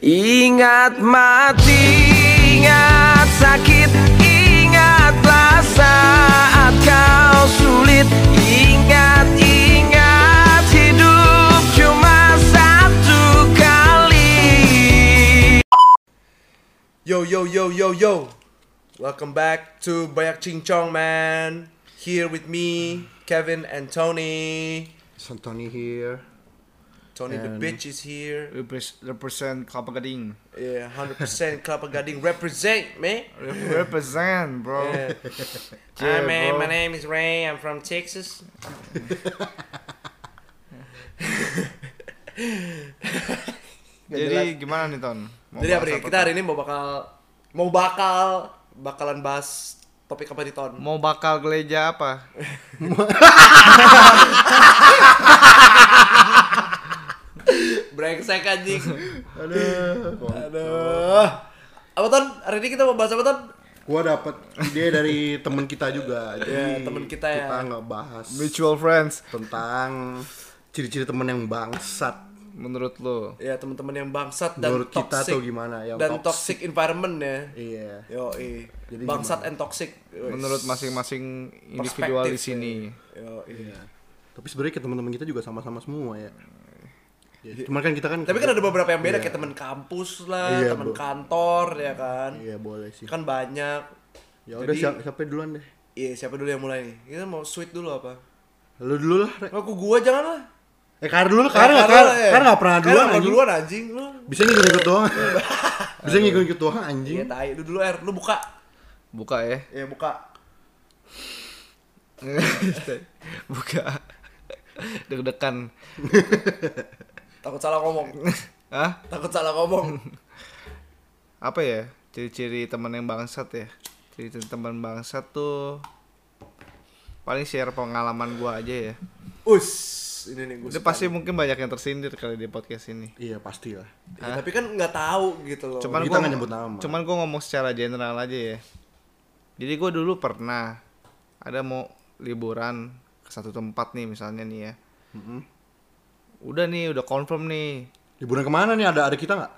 Ingat mati, ingat sakit Ingatlah saat kau sulit Ingat, ingat hidup cuma satu kali Yo yo yo yo yo. Welcome back to Bayak Cincong man. Here with me, Kevin and Tony. Santoni here. Tony the And- bitch is here. Repres- represent Kelapa Gading. Yeah, 100% Kelapa Gading represent, man. Re- represent, bro. Yeah. Hi Yeah, man, bro. my name is Ray. I'm from Texas. Jadi gimana nih Ton? Mau Jadi apa nih? Kita hari ini mau bakal mau bakal bakalan bahas topik apa nih Ton? Mau bakal geleja apa? Brengsek anjing. Aduh. Aduh. Apa Ton? Hari ini kita mau bahas apa Ton? Gua dapat ide dari temen kita juga. Jadi Iya, temen kita ya. Kita nggak bahas Mutual friends. tentang ciri-ciri temen yang bangsat. Menurut lo? Ya teman-teman yang bangsat dan Menurut kita toxic tuh gimana? Yang dan toxic. toxic environment ya. Iya. Yo, Jadi bangsat and toxic. Menurut masing-masing individual di sini. Yo, Iya. Tapi sebenarnya ke teman-teman kita juga sama-sama semua ya. Ya, cuman kan kita kan Tapi kan ada beberapa yang beda Iya. kayak teman kampus lah, Iya, teman kantor ya kan. Iya boleh sih. Kan banyak. Ya udah Jadi- siapa, siapa duluan deh. Iya, siapa dulu yang mulai nih? Kita mau sweet dulu apa? Lu dulu lah. Aku gua jangan lah. Eh Kar dulu lah. Kar Eh, nggak Kar Kar, lah, ya. Pernah duluan anjing. duluan anjing lu. Bisa ngikut-ngikut doang. Bisa ngikut-ngikut doang anjing. Iya, tai. Lu dulu R, lu buka. Buka ya. Iya, buka. Buka. Deg-degan. Takut salah ngomong. Hah? Takut salah ngomong. Apa ya? Ciri-ciri teman yang bangsat ya? Ciri-ciri teman bangsat tuh paling share pengalaman gua aja ya. Us, ini nih gua. Itu suka pasti mungkin banyak yang tersindir kali di podcast ini. Iya pasti lah. Ya, tapi kan nggak tahu gitu loh. Cuman Kita gua nggak nyebut nama. Cuman gua ngomong secara general aja ya. Jadi gua dulu pernah ada mau liburan ke satu tempat nih misalnya nih ya. Mm-mm. Udah nih, udah confirm nih. Liburan ke mana nih? Ada ada kita nggak?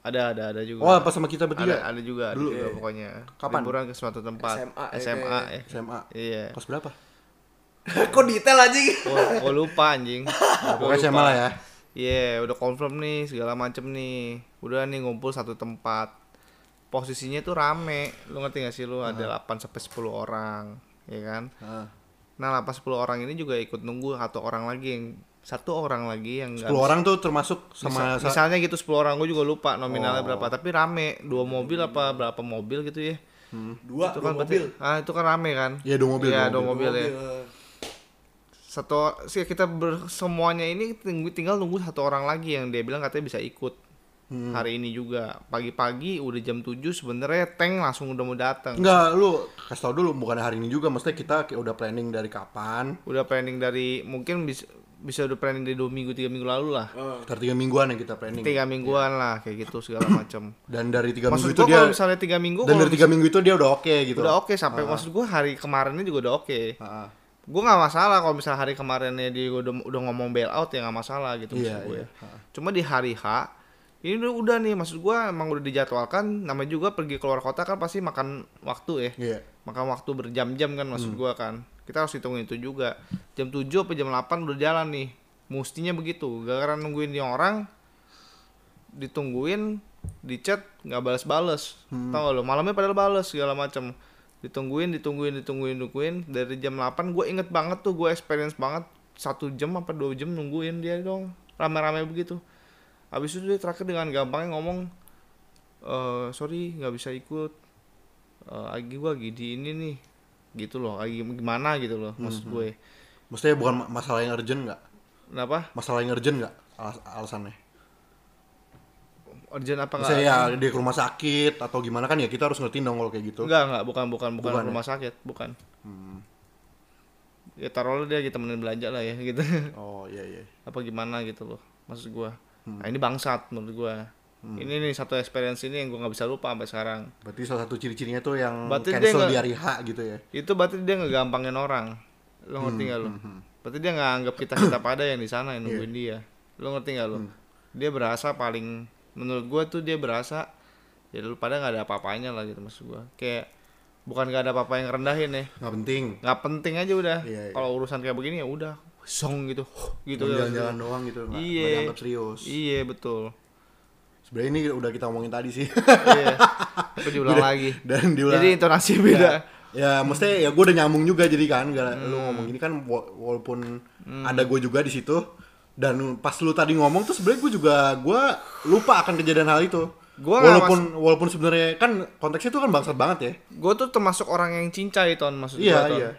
Ada ada ada juga. Oh apa sama kita bertiga? ada ada juga, ada Dulu, juga iya. pokoknya. Kapan? Liburan ke suatu tempat. SMA, ya, SMA kayaknya. ya. SMA. Iya. Kelas berapa? Kok detail anjing? Gua, gua lupa anjing. Pokoknya SMA lah ya. Iya, udah confirm nih segala macem nih. Udah nih ngumpul satu tempat. Posisinya tuh rame. Lu ngerti gak sih lu ada 8 sampai 10 orang, ya kan? Heeh. Nah, 8 10 orang ini juga ikut nunggu satu orang lagi yang satu orang lagi yang nggak 10 orang tuh termasuk sama Misal- misalnya gitu 10 orang gue juga lupa nominalnya berapa tapi rame. Dua mobil apa berapa mobil gitu ya. Dua, itu dua kan berarti- mobil. ah itu kan rame kan? Iya, dua mobil, Iya, dua dua mobil, ya. Mobil. satu sih kita ber- semuanya ini tinggal, tinggal nunggu satu orang lagi yang dia bilang katanya bisa ikut. Hmm. hari ini juga. Pagi-pagi udah jam 7 sebenarnya tank langsung udah mau datang Enggak, lu kasih tau dulu bukan hari ini juga, maksudnya kita udah planning dari kapan? udah planning dari mungkin bisa bisa udah planning dari dua minggu tiga minggu lalu lah Sekitar tiga mingguan yang kita planning. tiga mingguan lah kayak gitu segala macam Dan dari tiga maksud minggu itu dia misalnya tiga minggu dan dari tiga minggu itu dia udah oke gitu. udah oke sampai maksud gua hari kemarinnya juga udah oke Heeh. gue nggak masalah kalau misalnya hari kemarinnya dia udah udah ngomong bail out ya nggak masalah gitu Iya, maksud gue iya. cuma di hari H ini udah, udah nih maksud gue emang udah dijadwalkan namanya juga pergi keluar kota kan pasti makan waktu ya. Iya. makan waktu berjam-jam kan maksud gua kan. Kita harus hitungin itu juga. Jam 7 apa jam 8 udah jalan nih. Mestinya begitu. Gara-gara nungguin orang. Ditungguin di chat nggak balas-balas tau gak lo malamnya padahal balas segala macam ditungguin ditungguin ditungguin ditungguin. Dari jam 8 gue inget banget tuh gue experience banget. Satu jam apa dua jam nungguin dia dong. Rame-rame begitu habis itu dia terakhir dengan gampangnya ngomong eh sorry nggak bisa ikut. Eh lagi gue lagi di ini nih. Gitu loh lagi gimana? Gitu loh maksud gue. Maksudnya bukan ma- masalah yang urgent nggak? kenapa? Masalah yang urgent nggak alas- alasannya? urgent apa enggak Misalnya ya dia ke rumah sakit atau gimana kan ya kita harus ngertiin dong kalau kayak gitu. enggak enggak bukan bukan bukan, Bukan ya? rumah sakit bukan. Ya taruh dia lagi temenin belanja lah ya gitu. Oh iya iya. apa gimana gitu loh maksud gua nah ini bangsat menurut gua. Ini nih satu experience ini yang gua nggak bisa lupa sampai sekarang. Berarti salah satu ciri-cirinya tuh yang Berarti dia cancel nggak- di hari H gitu ya. itu berarti dia ngegampangin orang. Lo ngerti nggak lo berarti dia nggak anggap kita kita pada yang di sana yang nungguin dia. Lo ngerti nggak lo dia berasa paling menurut gua tuh dia berasa ya lu pada nggak ada apa-apanya lah gitu maksud gua. Kayak bukan nggak ada apa-apa yang rendahin ya. Nggak penting. Nggak penting aja udah. Iya, iya. kalau urusan kayak begini ya udah song gitu gitu Cuma ya. jalan-jalan doang gitu nggak Iya. nggak dianggap serius iya betul sebenarnya ini udah kita ngomongin tadi sih iya tapi diulang lagi dan diulang jadi intonasi beda ya maksudnya ya gue udah nyambung juga jadi kan gara lu Hmm. ngomong gini kan wa- walaupun ada gue juga di situ dan pas lu tadi ngomong tuh sebenarnya gue juga gue lupa akan kejadian hal itu Gua walaupun walaupun sebenarnya kan konteksnya tuh kan bangsat banget ya gue tuh termasuk orang yang cincai ton maksud Iya, gua, Ton. iya.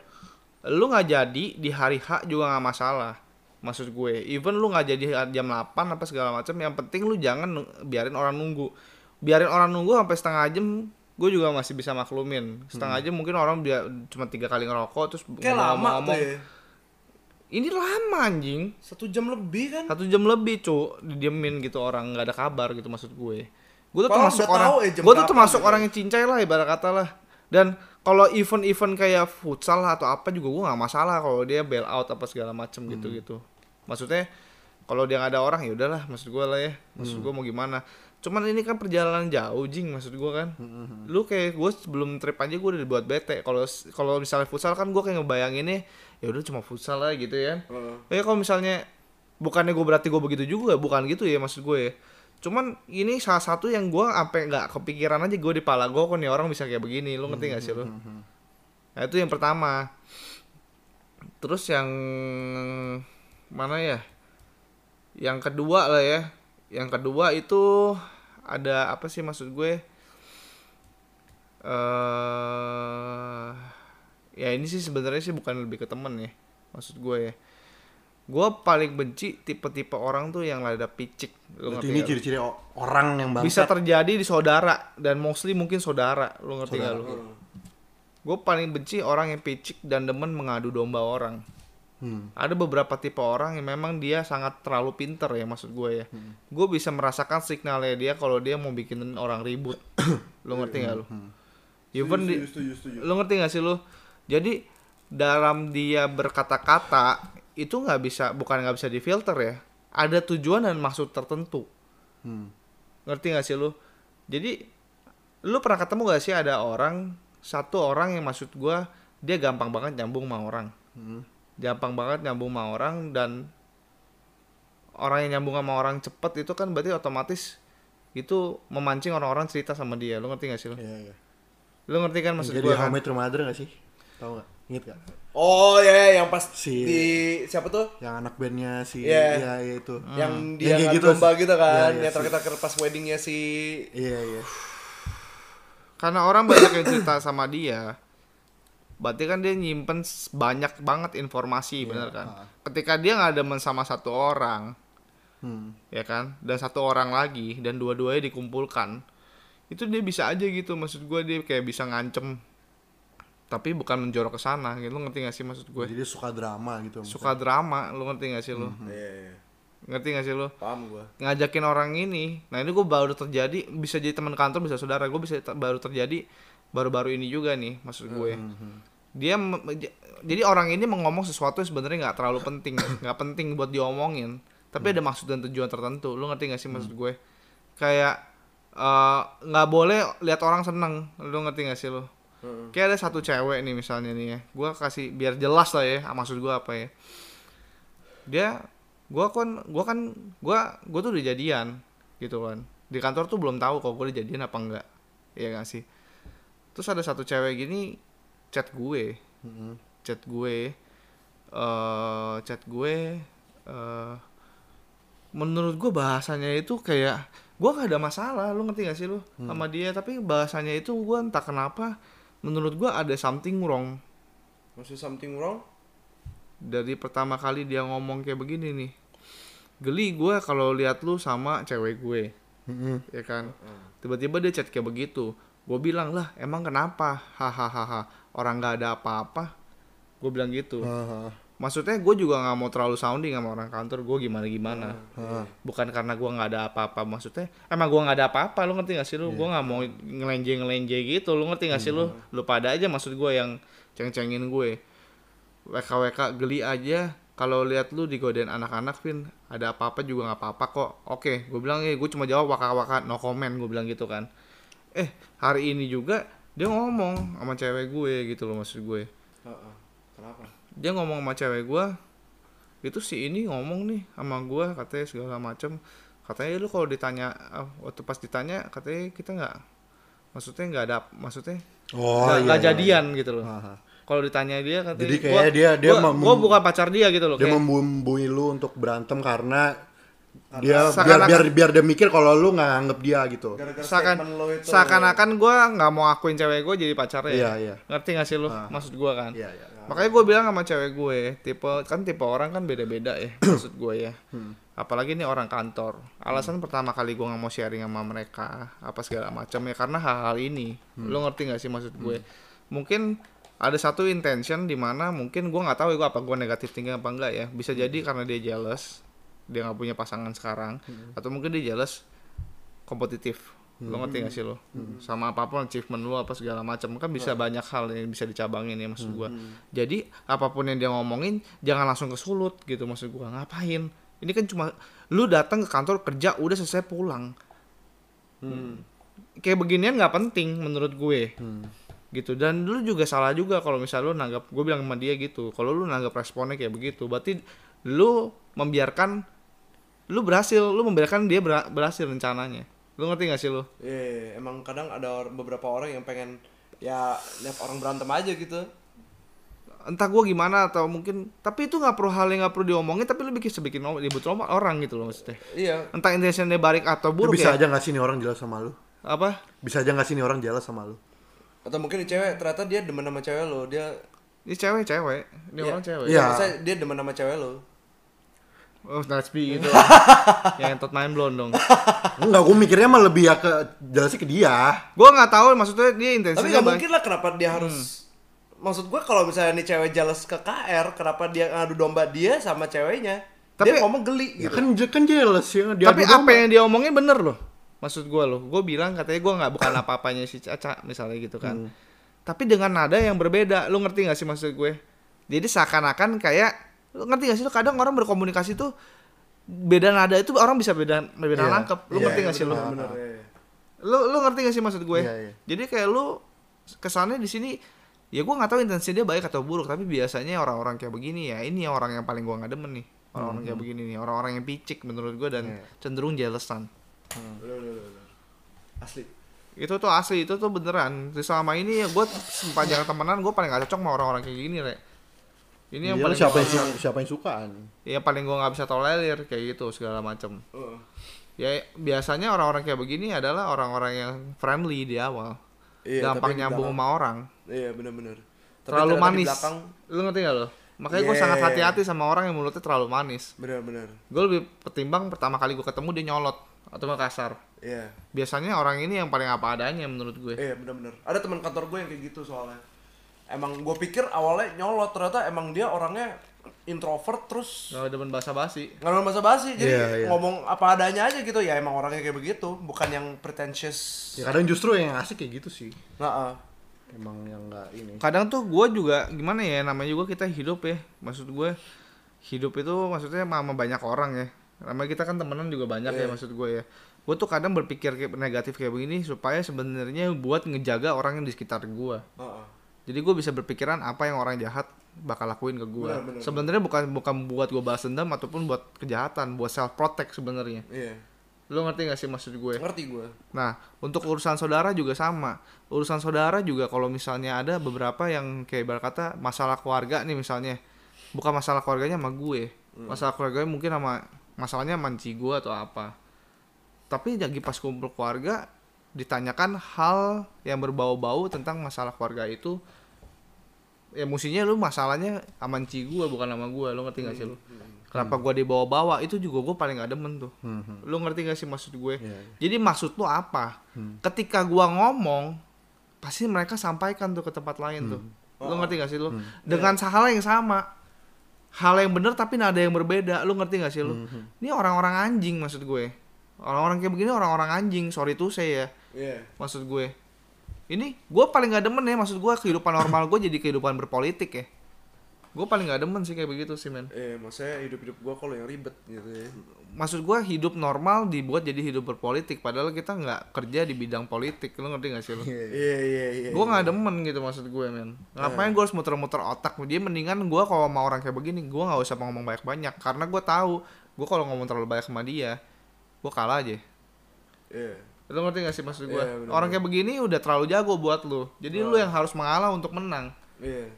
Lu nggak jadi di hari H juga nggak masalah maksud gue even lu nggak jadi jam 8 apa segala macam yang penting lu jangan biarin orang nunggu biarin orang nunggu sampai setengah jam gue juga masih bisa maklumin setengah Hmm. jam mungkin orang dia cuma tiga kali ngerokok terus Kayak lama tuh ngomong-ngomong. ya. ini lama anjing Satu jam lebih kan. satu jam lebih cu didiemin gitu orang nggak ada kabar gitu maksud gue gue tuh Padahal termasuk orang ya gue tuh termasuk gitu. orang yang cincai lah ibarat kata lah dan kalau event-event kayak futsal atau apa juga gue nggak masalah kalau dia bail out apa segala macem gitu Hmm. gitu maksudnya kalau dia nggak ada orang ya udahlah maksud gue lah ya maksud Hmm. gue mau gimana cuman ini kan perjalanan jauh jing maksud gue kan Hmm, lu kayak gue sebelum trip aja gue udah dibuat bete kalau kalau misalnya futsal kan gue kayak ngebayanginnya ya udah cuma futsal lah gitu ya Heeh. Ya kalau misalnya bukannya gue berarti gue begitu juga, bukan gitu ya maksud gue. ya. Cuman ini salah satu yang gue sampai nggak kepikiran aja gue di pala gue kok nih orang bisa kayak begini, lu ngerti gak sih lu? Nah itu yang pertama. Terus yang mana ya? Yang kedua lah ya. Yang kedua itu ada apa sih maksud gue? eh ya ini sih sebenarnya sih bukan lebih ke temen ya maksud gue ya gue paling benci tipe-tipe orang tuh yang lada picik. Lu berarti ngerti ini ciri-ciri orang yang bangsat. Bisa terjadi di saudara dan mostly mungkin saudara. Lu ngerti gak lu gue paling benci orang yang picik dan demen mengadu domba orang. Hmm. ada beberapa tipe orang yang memang dia sangat terlalu pinter ya maksud gue ya. Hmm. gue bisa merasakan signalnya dia kalau dia mau bikin orang ribut. Lu ngerti gak lu? Even Setuju, setuju, setuju. lu ngerti gak sih lu? Jadi dalam dia berkata-kata itu nggak bisa bukan nggak bisa difilter ya ada tujuan dan maksud tertentu Hmm. ngerti gak sih lu jadi lu pernah ketemu gak sih ada orang satu orang yang maksud gua dia gampang banget nyambung sama orang Hmm. gampang banget nyambung sama orang dan orang yang nyambung sama orang cepet itu kan berarti otomatis itu memancing orang-orang cerita sama dia lu ngerti gak sih lu Iya, iya. lu ngerti kan maksud Jadi gua How kan gak sih? Tahu gak? Ingat gak? Oh ya yang pas Si- di siapa tuh? Yang anak bandnya si Iya. Iya, iya itu. Yang Yang dia ngadu gitu. domba gitu kan. Iya, iya, yang terakhir pas weddingnya si Iya, iya. karena orang banyak yang cerita sama dia berarti kan dia nyimpen banyak banget informasi bener kan ketika dia nggak demen sama satu orang Hmm. ya kan dan satu orang lagi dan dua-duanya dikumpulkan itu dia bisa aja gitu maksud gue dia kayak bisa ngancem tapi bukan menjorok ke sana gitu. Lu ngerti gak sih maksud gue? Jadi dia suka drama gitu. suka drama lu ngerti gak sih lu? Iya, iya. ngerti gak sih lu? Paham gua. ngajakin orang ini nah ini gue baru terjadi bisa jadi teman kantor bisa saudara gue bisa ter- baru terjadi baru-baru ini juga nih maksud gue. Dia me- j- jadi orang ini mengomong sesuatu yang sebenarnya nggak terlalu penting nggak penting buat diomongin. Tapi ada maksud dan tujuan tertentu lu ngerti gak sih maksud gue? Kayak eh, nggak boleh lihat orang seneng lu ngerti gak sih lu kayak ada satu cewek nih misalnya nih ya. Gue kasih biar jelas lah ya maksud gue apa ya. Dia gua kan gua kan gua gua tuh udah jadian gitu kan. Di kantor tuh belum tahu kalau gue udah jadian apa enggak ya gak sih? Terus ada satu cewek gini chat gue. Mhm. chat gue eh chat gue eh menurut gue bahasanya itu kayak gua gak ada masalah lu ngerti gak sih lu? Sama dia tapi bahasanya itu gua entah kenapa menurut gua ada something wrong. Maksud something wrong? dari pertama kali dia ngomong kayak begini nih. Geli gue kalau lihat lu sama cewek gue. Mhm. ya kan? Tiba-tiba dia chat kayak begitu. Gue bilang lah emang kenapa? Hahaha. Orang nggak ada apa-apa. Gue bilang gitu. Maksudnya gue juga nggak mau terlalu sounding sama orang kantor gue gimana gimana Haha. bukan karena gue nggak ada apa-apa maksudnya emang gue nggak ada apa-apa lu ngerti gak sih lu? Gue nggak mau ngelenje ngelenje gitu lu ngerti gak sih lu? Lu pada aja maksud gue yang ceng-cengin gue. WKWK geli aja. Kalau lihat lu digodain anak-anak Vin ada apa-apa juga nggak apa-apa kok. Oke gue bilang eh gue cuma jawab waka-waka no comment gue bilang gitu kan. Eh hari ini juga dia ngomong sama cewek gue gitu loh maksud gue. Heeh. Kenapa? Dia ngomong sama cewek gue itu si ini ngomong nih sama gue katanya segala macem katanya lu kalau ditanya ah, waktu pas ditanya katanya kita nggak maksudnya nggak ada maksudnya Oh, nggak iya, nggak iya, jadian gitu loh Aha. kalau ditanya dia katanya Jadi kayak dia- dia gua, mem- gua bukan pacar dia gitu loh Dia kayak, membumbui lu untuk berantem karena dia biar biar biar dia mikir kalau lu nggak anggap dia gitu. Seakan seakan-akan gue nggak mau akuin cewek gue jadi pacarnya Iya, iya. ngerti gak sih lu Ah. maksud gue kan Iya, iya. Makanya gue bilang sama cewek gue tipe kan tipe orang kan beda-beda ya maksud gue ya. Hmm. apalagi nih orang kantor. Alasan pertama kali gue nggak mau sharing sama mereka apa segala macam ya karena hal-hal ini. Hmm. lu ngerti gak sih maksud gue? Mungkin ada satu intention di mana mungkin gue nggak tahu ya gue apa gue negatif tinggi apa enggak ya. Bisa jadi karena dia jealous dia nggak punya pasangan sekarang atau mungkin dia jealous kompetitif lo ngerti gak sih lo? Sama apa pun achievement lo apa segala macam kan bisa banyak hal yang bisa dicabangin ya maksud gua. Jadi apa pun yang dia ngomongin jangan langsung kesulut gitu maksud gua. Ngapain? Ini kan cuma lu datang ke kantor kerja udah selesai pulang. Kayak beginian nggak penting menurut gue. Gitu. Dan lu juga salah juga kalau misal lu nanggap gue bilang sama dia gitu. Kalau lu nanggap responnya kayak begitu berarti lu membiarkan lu berhasil lu membiarkan dia berhasil rencananya lu ngerti gak sih lu Iya, emang kadang ada beberapa orang yang pengen ya lihat orang berantem aja gitu. entah gue gimana atau mungkin tapi itu nggak perlu hal yang nggak perlu diomongin tapi lu bikin sebikin ribut rumah orang gitu loh maksudnya Iya. entah intentionnya baik atau Lu buruk bisa ya aja nggak sih nih orang jelas sama lu? apa Bisa aja nggak sih nih orang jelas sama lu? Atau mungkin cewek ternyata dia demen sama cewek lo, dia ini cewek cewek ini Iya. orang cewek Iya. Maksudnya dia demen sama cewek lo. Oh Natsby gitu. Yang entot main blon dong. Enggak, gue mikirnya mah lebih ya ke jelasnya ke dia. gue nggak tahu maksudnya dia Tapi intensinya nggak baik mungkin lah kenapa dia harus Maksud gue kalau misalnya nih cewek jealous ke KR, kenapa dia ngadu domba dia sama ceweknya? Tapi- dia ngomong geli Ya gitu. kan kan jelas ya dia tapi apa yang dia omongin bener loh maksud gue loh. Gue bilang katanya gue nggak bukan apa-apanya si Caca misalnya gitu kan. Tapi dengan nada yang berbeda lu ngerti gak sih maksud gue? Jadi seakan-akan kayak ngerti gak sih lu? Kadang orang berkomunikasi tuh beda nada itu orang bisa beda beda Iya, nangkep. Lu iya, ngerti gak sih lu? Bener, iya. lu lu ngerti gak sih maksud gue? Iya, iya. jadi kayak lu kesannya di sini ya gue nggak tahu intensi dia baik atau buruk tapi biasanya orang-orang kayak begini ya ini yang orang yang paling gue nggak demen nih. Orang-orang kayak begini nih orang-orang yang picik menurut gue dan Iya. cenderung jealousan bener. Asli. itu tuh asli itu tuh beneran. Selama ini ya gue sepanjang temenan gue paling gak cocok sama orang-orang kayak gini rek ini yang Iya, paling siapa yang su- siapa yang suka nih? ya paling gue nggak bisa tolerir kayak gitu segala macam Heeh. ya biasanya orang-orang kayak begini adalah orang-orang yang friendly di awal Iya, gampang nyambung belakang- sama orang Iya, bener-bener. Tapi terlalu manis belakang, lu ngerti gak lo makanya gue Yeah. sangat hati-hati sama orang yang mulutnya terlalu manis bener-bener. gue lebih pertimbang pertama kali gue ketemu dia nyolot atau nggak kasar Iya. biasanya orang ini yang paling apa adanya menurut gue Iya, bener-bener. Ada teman kantor gue yang kayak gitu soalnya. Emang gue pikir awalnya nyolot, ternyata emang dia orangnya introvert terus nggak demen basa basi nggak ada basa basi jadi Iya, iya. ngomong apa adanya aja gitu ya emang orangnya kayak begitu bukan yang pretentious Ya kadang justru yang asik kayak gitu sih. Nggak, ah. Emang yang enggak ini. kadang tuh gue juga gimana ya namanya juga kita hidup ya maksud gue hidup itu maksudnya sama banyak orang ya namanya kita kan temenan juga banyak ya Iya. maksud gue ya gue tuh kadang berpikir kayak negatif kayak begini supaya sebenarnya buat ngejaga orang yang di sekitar gue Ah, ah. Jadi gue bisa berpikiran apa yang orang jahat bakal lakuin ke gue Benar, benar, sebenarnya bukan bukan buat gue balas dendam ataupun buat kejahatan buat self protect sebenarnya iya lo ngerti gak sih maksud gue ngerti gue Nah, untuk urusan saudara juga sama. Urusan saudara juga kalau misalnya ada beberapa yang kayak ibarat kata masalah keluarga nih misalnya. Bukan masalah keluarganya sama gue. Masalah keluarganya mungkin sama masalahnya sama enci gue atau apa. Tapi lagi pas kumpul keluarga ditanyakan hal yang berbau-bau tentang masalah keluarga itu ya mestinya lu masalahnya sama enci gue bukan sama gue lu ngerti gak sih lu kenapa gue dibawa-bawa itu juga gue paling gak demen tuh lu ngerti gak sih maksud gue Iya, iya. jadi maksud lu apa? Ketika gua ngomong, pasti mereka sampaikan tuh ke tempat lain tuh. Lu ngerti gak sih lu? Dengan hal yang sama. Hal yang bener tapi nada yang berbeda. Lu ngerti gak sih lu? Ini orang-orang anjing maksud gue. Orang-orang kayak begini orang-orang anjing. Sorry tuh saya ya. iya Maksud gue. Ini gue paling gak demen ya maksud gue kehidupan normal gue jadi kehidupan berpolitik ya. gue paling nggak demen sih kayak begitu sih men Eh, maksudnya hidup-hidup gua kalau yang ribet gitu ya. maksud gue hidup normal dibuat jadi hidup berpolitik padahal kita nggak kerja di bidang politik lu ngerti gak sih lu Iya, iya, iya. gue nggak demen gitu maksud gue men ngapain gue harus muter-muter otak dia mendingan gue kalau sama orang kayak begini gue nggak usah ngomong banyak-banyak karena gue tahu gue kalau ngomong terlalu banyak sama dia gue kalah aja Iya. lu ngerti gak sih maksud gue Iya, bener-bener. orang kayak begini udah terlalu jago buat lu jadi lu yang harus mengalah untuk menang Iya.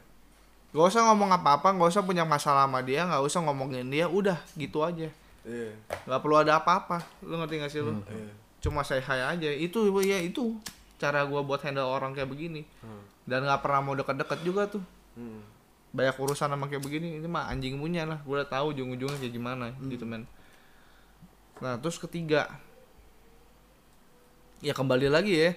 Gak usah ngomong apa-apa, gak usah punya masalah sama dia, gak usah ngomongin dia, udah gitu aja. Iya. Gak perlu ada apa-apa, lu ngerti gak sih lu? Iya. Cuma say hi aja, itu ya itu cara gua buat handle orang kayak begini. Hmm. Dan gak pernah mau deket-deket juga tuh. Hmm. Banyak urusan sama kayak begini, ini mah anjing punya lah. Gue udah tahu ujung-ujungnya kayak gimana gitu men. Nah terus ketiga, ya kembali lagi ya.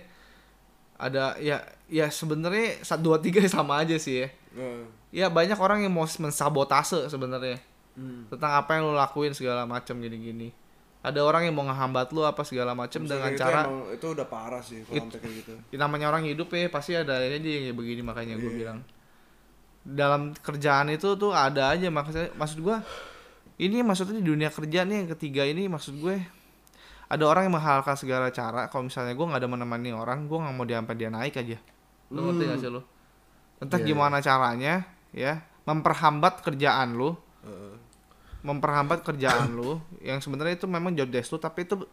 Ada ya ya sebenarnya satu dua tiga sama aja sih ya. Nah. Ya banyak orang yang mau mensabotase sebenarnya Hmm. tentang apa yang lo lakuin segala macam gini-gini. Ada orang yang mau ngehambat lu apa segala macam dengan itu cara emang, itu udah parah sih kalau kayak gitu. Ya, namanya orang hidup ya pasti ada aja yang begini makanya gue Iya. bilang. Dalam kerjaan itu tuh ada aja maksudnya maksud gue ini maksudnya di dunia kerja nih yang ketiga ini maksud gue ada orang yang menghalalkan segala cara. Kalau misalnya gue nggak ada menemani orang gue nggak mau dia sampai dia naik aja. Lu ngerti gak sih lu? Entah Iya, gimana caranya ya. Memperhambat kerjaan lu. Heeh. memperhambat kerjaan lu yang sebenarnya itu memang job desk lu tapi itu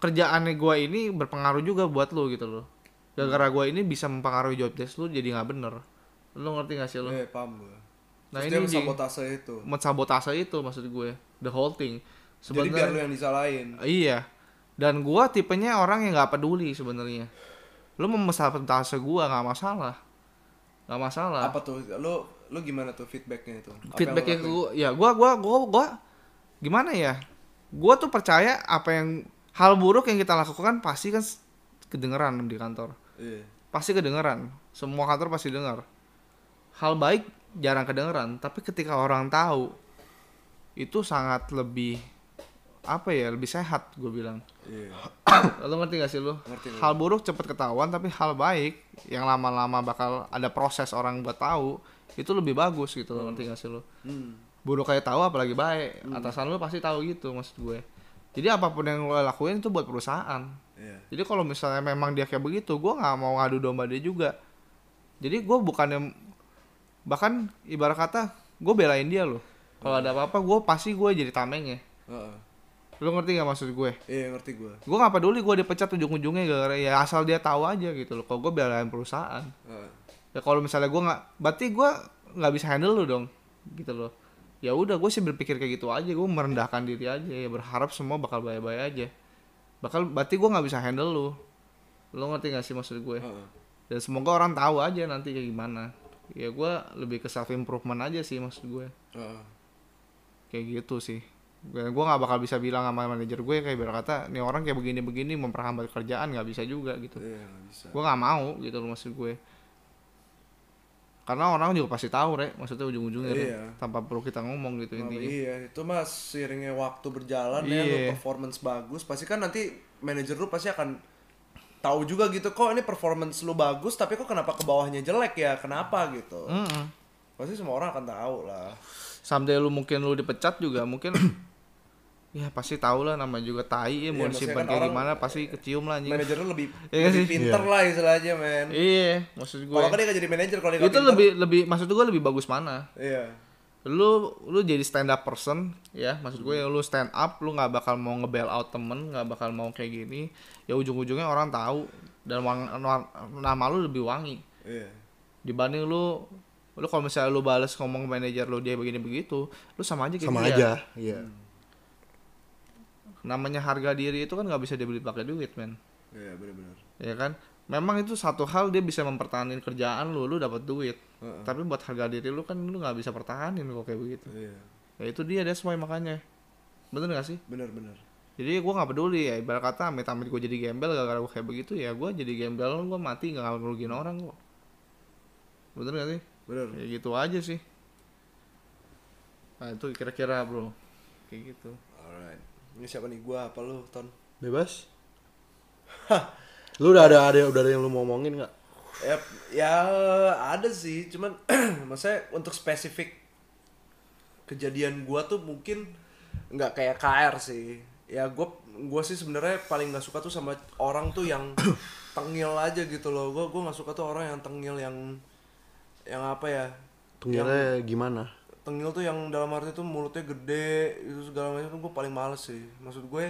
kerjaannya gua ini berpengaruh juga buat lu gitu loh. Gara-gara gua ini bisa mempengaruhi job desk lu jadi nggak bener. Lu ngerti gak sih lu? Eh, paham gue. Nah Terus ini dia. di sabotase itu. sabotase itu maksud gue the whole thing. Jadi biar lu sebenarnya yang disalahin. iya. Dan gua tipenya orang yang nggak peduli sebenarnya. Lu mau sabotase gua nggak masalah. Nggak masalah. Apa tuh? Lu lu gimana tuh feedbacknya itu? Feedbacknya gua ya gua gua gua gua gimana ya? Gua tuh percaya apa yang hal buruk yang kita lakukan pasti kan kedengeran di kantor. Iya. pasti kedengeran. Semua kantor pasti dengar hal baik jarang kedengeran tapi ketika orang tahu itu sangat lebih apa ya lebih sehat gue bilang. Iya. lo ngerti gak sih lo Ngerti, hal buruk cepet ketahuan tapi hal baik yang lama-lama bakal ada proses orang buat tahu itu lebih bagus gitu lo ngerti gak sih lo Hmm. buruk kayak tahu apalagi baik. Atasan lu pasti tahu gitu maksud gue. Jadi apa pun yang lo lakuin itu buat perusahaan. Iya. jadi kalau misalnya memang dia kayak begitu gue nggak mau ngadu domba dia juga. Jadi gue bukannya bahkan ibarat kata gue belain dia loh. Kalau ada apa-apa gue pasti gue jadi tamengnya Heeh. lu ngerti gak maksud gue? Iya, ngerti gue. gue nggak peduli gue dipecat ujung-ujungnya gara-gara ya asal dia tahu aja gitu loh. Kalau gue belain perusahaan. Heeh. ya kalau misalnya gue nggak berarti gue nggak bisa handle lu dong gitu loh. Ya udah gue sih berpikir kayak gitu aja. Gue merendahkan diri aja ya berharap semua bakal baik-baik aja. Bakal berarti gue nggak bisa handle lu. Lo ngerti gak sih maksud gue? Heeh. dan semoga orang tahu aja nanti kayak gimana ya gue lebih ke self improvement aja sih maksud gue Heeh. kayak gitu sih gue gue nggak bakal bisa bilang sama manajer gue kayak berkata nih orang kayak begini-begini memperhambat kerjaan nggak bisa juga gitu nggak bisa. gue nggak mau gitu loh maksud gue karena orang juga pasti tahu rek maksudnya ujung-ujungnya. Iya. tanpa perlu kita ngomong gitu Nah, intinya iya, itu mas seiringnya waktu berjalan ya, Iya. lu performance bagus, pasti kan nanti manajer lu pasti akan tahu juga gitu kok ini performance lu bagus, tapi kok kenapa ke bawahnya jelek ya, kenapa gitu. Mm-mm. Pasti semua orang akan tahu lah. someday lu mungkin lu dipecat juga mungkin ya pasti tahu lah namanya juga tai ya mau Iya, disimpan kan kayak orang- gimana pasti kecium lah anjing Manajer lu lebih, Iya nggak lebih sih? pinter Iya. lah istilahnya men. iya maksud gue Kalau kan dia nggak jadi manajer kalau itu pinter. lebih lebih maksud gue lebih bagus mana Iya. Lu lu jadi stand up person ya. Maksud gue lu stand up lu nggak bakal mau nge-bail out temen nggak bakal mau kayak gini. Ya ujung-ujungnya orang tahu dan wang, wang- nama lu lebih wangi. Iya. dibanding lu lu kalau misalnya lu balas ngomong manajer lu dia begini begitu lu sama aja kayak sama dia. aja iya. Namanya harga diri itu kan nggak bisa dibeli pakai duit men. Iya, benar-benar. ya kan? Memang itu satu hal dia bisa mempertahankan kerjaan lu lu dapat duit Heeh. tapi buat harga diri lu kan lu nggak bisa pertahanin kok kayak begitu Iya. ya itu dia that's why makanya bener gak sih Benar-benar. jadi gue nggak peduli ya ibarat kata amit amit gue jadi gembel gara-gara gue kayak begitu ya gue jadi gembel gue mati nggak ngerugiin orang kok bener gak sih Benar. ya gitu aja sih nah itu kira-kira bro kayak gitu Alright. Ini siapa nih gua apa lu, Ton? bebas lu udah ada ada udah ada yang lu mau ngomongin nggak Ya, ya ada sih, cuman maksudnya untuk spesifik kejadian gua tuh mungkin nggak kayak KR sih. Ya gua gua sih sebenarnya paling nggak suka tuh sama orang tuh yang tengil aja gitu loh. Gua gua nggak suka tuh orang yang tengil yang yang apa ya? Tunggalnya gimana? tengil tuh yang dalam arti tuh mulutnya gede itu segala macam tuh gue paling males sih. Maksud gue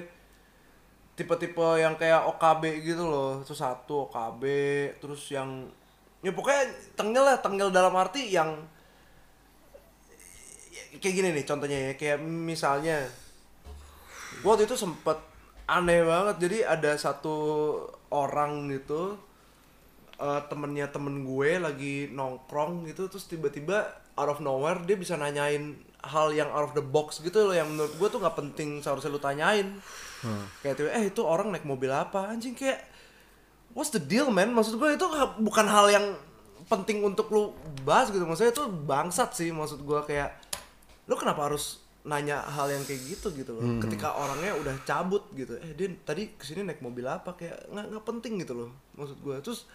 tipe-tipe yang kayak OKB gitu loh. Itu satu OKB terus yang ya pokoknya tengil lah tengil dalam arti yang kayak gini nih contohnya ya kayak misalnya gue waktu itu sempet aneh banget. Jadi ada satu orang gitu eh, temennya temen gue lagi nongkrong gitu terus tiba-tiba out of nowhere dia bisa nanyain hal yang out of the box gitu loh yang menurut gue tuh nggak penting seharusnya lu tanyain. Kayak tiba eh itu orang naik mobil apa? Anjing kayak what's the deal man? Maksud gue itu bukan hal yang penting untuk lu bahas gitu. Maksudnya itu bangsat sih maksud gue kayak lu kenapa harus nanya hal yang kayak gitu? Gitu loh. Ketika orangnya udah cabut gitu eh dia tadi ke sini naik mobil apa? Kayak nggak nggak penting gitu loh maksud gue. Terus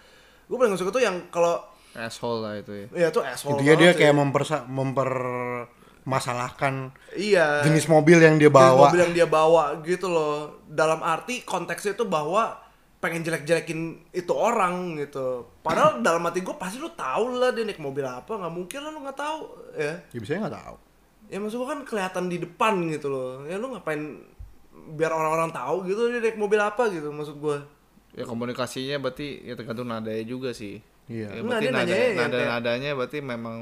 gue paling gak suka tuh yang kalau asshole lah itu ya. Ya tuh asshole dia sih. kayak mempersa mempermasalahkan iya. jenis mobil yang dia jenis bawa. mobil yang dia bawa gitu loh. Dalam arti konteksnya itu bahwa pengen jelek-jelekin itu orang gitu. Padahal dalam hati gue pasti lu tahu lah dia naik mobil apa. Nggak mungkin lah lu nggak tahu ya. Ya biasanya nggak tahu. ya maksud gue kan kelihatan di depan gitu loh. Ya lu ngapain biar orang-orang tahu gitu dia naik mobil apa gitu maksud gue ya komunikasinya berarti ya tergantung nadanya juga sih Iya. ya, berarti nada, yang nada kayak- nadanya berarti memang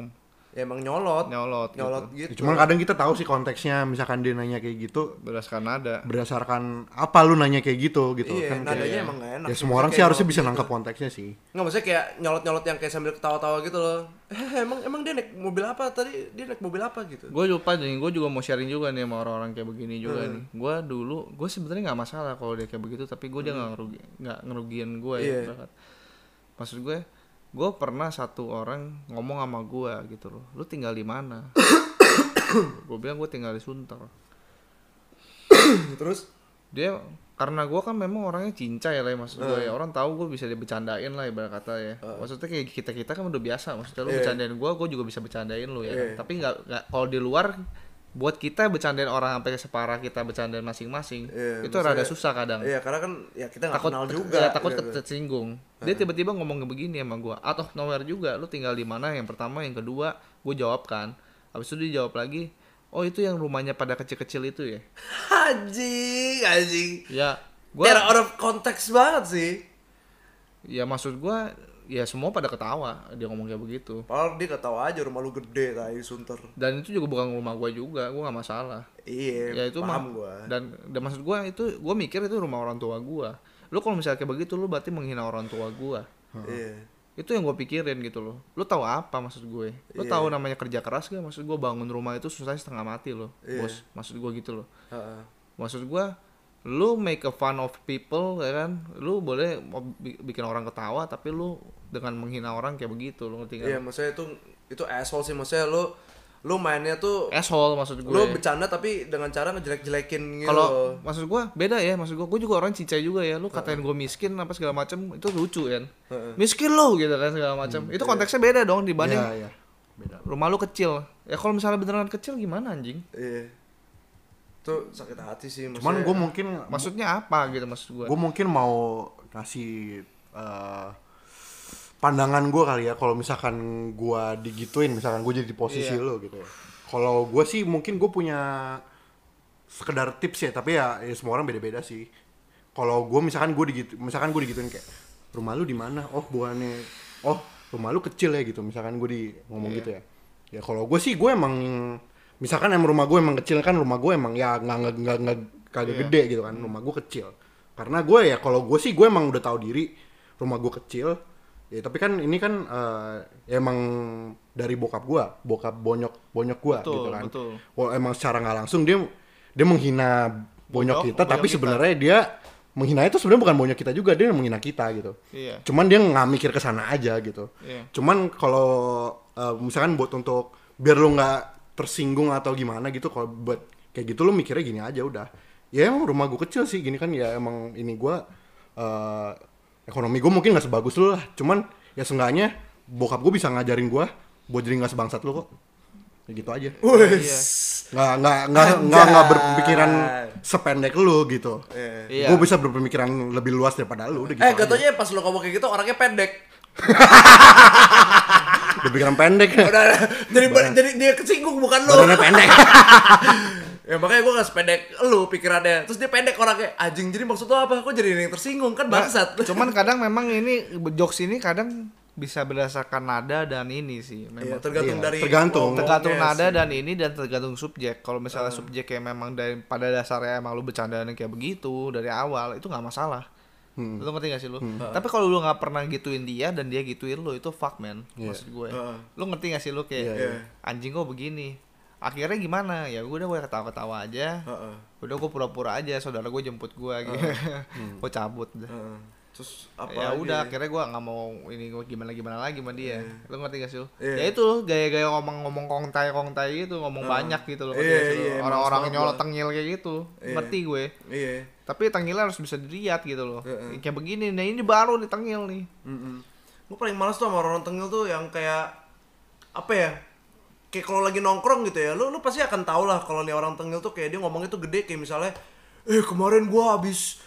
ya emang nyolot Nyolot gitu. nyolot gitu, Ya, Cuman kadang kita tahu sih konteksnya, misalkan dia nanya kayak gitu berdasarkan nada berdasarkan apa lu nanya kayak gitu gitu Iya, kan nadanya kayak- emang nggak enak. Ya semua orang sih harusnya nyolot bisa gitu. nangkap konteksnya sih. Nggak maksudnya kayak nyolot-nyolot yang kayak sambil ketawa-tawa gitu loh. Eh, emang emang dia naik mobil apa tadi? Dia naik mobil apa gitu? gue lupa nih gue juga mau sharing juga nih sama orang-orang kayak begini juga Hmm. nih gue dulu gue sebenarnya nggak masalah kalau dia kayak begitu tapi gue dia nggak ngerugi nggak ngerugiin gue ya Hmm. Iya. ibarat. maksud gue gue pernah satu orang ngomong sama gue gitu loh lu tinggal di mana gue bilang gue tinggal di Sunter Terus dia karena gue kan memang orangnya cincai lah ya maksud gue Hmm. ya orang tahu gue bisa dibecandain lah ibarat kata ya maksudnya kayak kita kita kan udah biasa maksudnya lu Iya. bercandain gue gue juga bisa bercandain lu ya kan. Iya. tapi nggak kalau di luar buat kita bercandain orang sampai separah kita bercandain masing-masing Iya, itu rada susah kadang Iya, karena kan ya kita nggak takut kenal juga. ya, takut gitu. tersinggung dia tiba-tiba ngomong begini sama gue out of nowhere juga lu tinggal di mana yang pertama yang kedua gue jawab kan habis itu dia jawab lagi oh itu yang rumahnya pada kecil-kecil itu ya Anjing, anjing. ya gue out of context banget sih. ya maksud gua ya semua pada ketawa dia ngomong kayak begitu Padahal dia ketawa aja rumah lu gede tai sunter. dan itu juga bukan rumah gua juga gua nggak masalah Iya, ya itu mah paham gua. dan dan maksud gua itu gua mikir itu rumah orang tua gua lu kalau misalnya kayak begitu lu berarti menghina orang tua gua Iya. itu yang gue pikirin gitu loh lu tahu apa maksud gue lu Iya. tahu namanya kerja keras gak maksud gue bangun rumah itu susah setengah mati loh Iya. bos maksud gue gitu loh Heeh. maksud gua lu make a fun of people ya kan lu boleh bikin orang ketawa tapi lu dengan menghina orang kayak begitu lu ngerti kan? Iya, maksudnya itu itu asshole sih. Maksudnya lu lu mainnya tuh asshole maksud gue. lu bercanda tapi dengan cara ngejelek-jelekin gitu. kalau maksud gua beda ya. Maksud gua gua juga orang cincai juga ya. Lu katain gua miskin apa segala macam itu lucu kan? Miskin lo gitu kan segala macam itu konteksnya beda dong dibanding Iya, iya. Beda. rumah lu kecil. Ya kalau misalnya beneran kecil gimana anjing? Iya. Tuh sakit hati sih Cuman maksudnya. gue mungkin maksudnya apa gitu maksud gua? gue mungkin mau kasih eh, pandangan gue kali ya kalau misalkan gue digituin misalkan gue jadi di posisi Iya. lo gitu ya kalau gue sih mungkin gue punya sekedar tips ya tapi ya, ya semua orang beda-beda sih kalau gue misalkan gue digitu misalkan gue digituin kayak rumah lu di mana oh bukannya oh rumah lu kecil ya gitu misalkan gue di ngomong Iya. gitu ya ya kalau gue sih gue emang misalkan emang rumah gue emang kecil kan rumah gue emang ya nggak nggak nggak nggak kagak Iya. gede gitu kan rumah gue kecil karena gue ya kalau gue sih gue emang udah tahu diri rumah gue kecil ya tapi kan ini kan ya emang dari bokap gue bokap bonyok bonyok gue Betul, gitu kan. betul. Wah, emang secara nggak langsung dia dia menghina bonyok, Bonyok, kita bonyok tapi sebenarnya dia menghina itu sebenarnya bukan bonyok kita juga dia menghina kita gitu. Iya. Cuman dia nggak mikir ke sana aja gitu. Iya. cuman kalau eh, misalkan buat untuk biar lu nggak tersinggung atau gimana gitu kalau buat kayak gitu lu mikirnya gini aja udah. Ya emang rumah gue kecil sih gini kan ya emang ini gue eh, ekonomi gue mungkin nggak sebagus lu lah cuman ya seenggaknya bokap gue bisa ngajarin gue buat jadi nggak sebangsat lu kok Ya gitu aja. Iya. Nggak nggak nggak nggak nggak berpikiran sependek lu gitu. Iya. Gue bisa berpemikiran lebih luas daripada lu udah gitu. Eh, aja. gatonya pas lo ngomong kayak gitu orangnya pendek. berpikiran pendek. Udah, jadi jadi dia kesinggung bukan lo. Badannya pendek. ya makanya gue gak sependek lu pikirannya. Terus dia pendek orangnya. Anjing, jadi maksud lo apa? Kok jadi yang tersinggung? Kan Nah, bangsat. cuman kadang memang ini jokes ini kadang bisa berdasarkan nada dan ini sih Iya, memang. tergantung Iya, dari tergantung. tergantung nada sih. dan ini dan tergantung subjek. Kalau misalnya subjek yang memang dari pada dasarnya emang lu bercandaan kayak begitu dari awal itu nggak masalah. Hmm. Lu ngerti gak sih lu? Tapi kalau lu nggak pernah gituin dia dan dia gituin lu itu fuck man Iya. maksud gue. Heeh. Lu ngerti gak sih lu kayak Iya. anjing kok begini. Akhirnya gimana? Ya gue udah gue ketawa-ketawa aja. Heeh. Udah gue pura-pura aja saudara gue jemput gue gitu. gue cabut dah. Heeh. Terus apa ya lagi? udah akhirnya gue nggak mau ini gua gimana gimana lagi sama dia lu ngerti gak sih lu Iya. ya itu gaya-gaya ngomong-ngomong kongtai kongtai gitu ngomong banyak gitu loh ngerti Iya, iya, males orang-orang nyolot tengil kayak gitu Iya. ngerti gue Iya. tapi tengilnya harus bisa dilihat gitu loh Heeh. kayak begini nah ini baru nih tengil nih Gue paling males tuh sama orang tengil tuh yang kayak apa ya? Kayak kalau lagi nongkrong gitu ya, lu lu pasti akan tahu lah kalau nih orang tengil tuh kayak dia ngomongnya tuh gede kayak misalnya, eh kemarin gua habis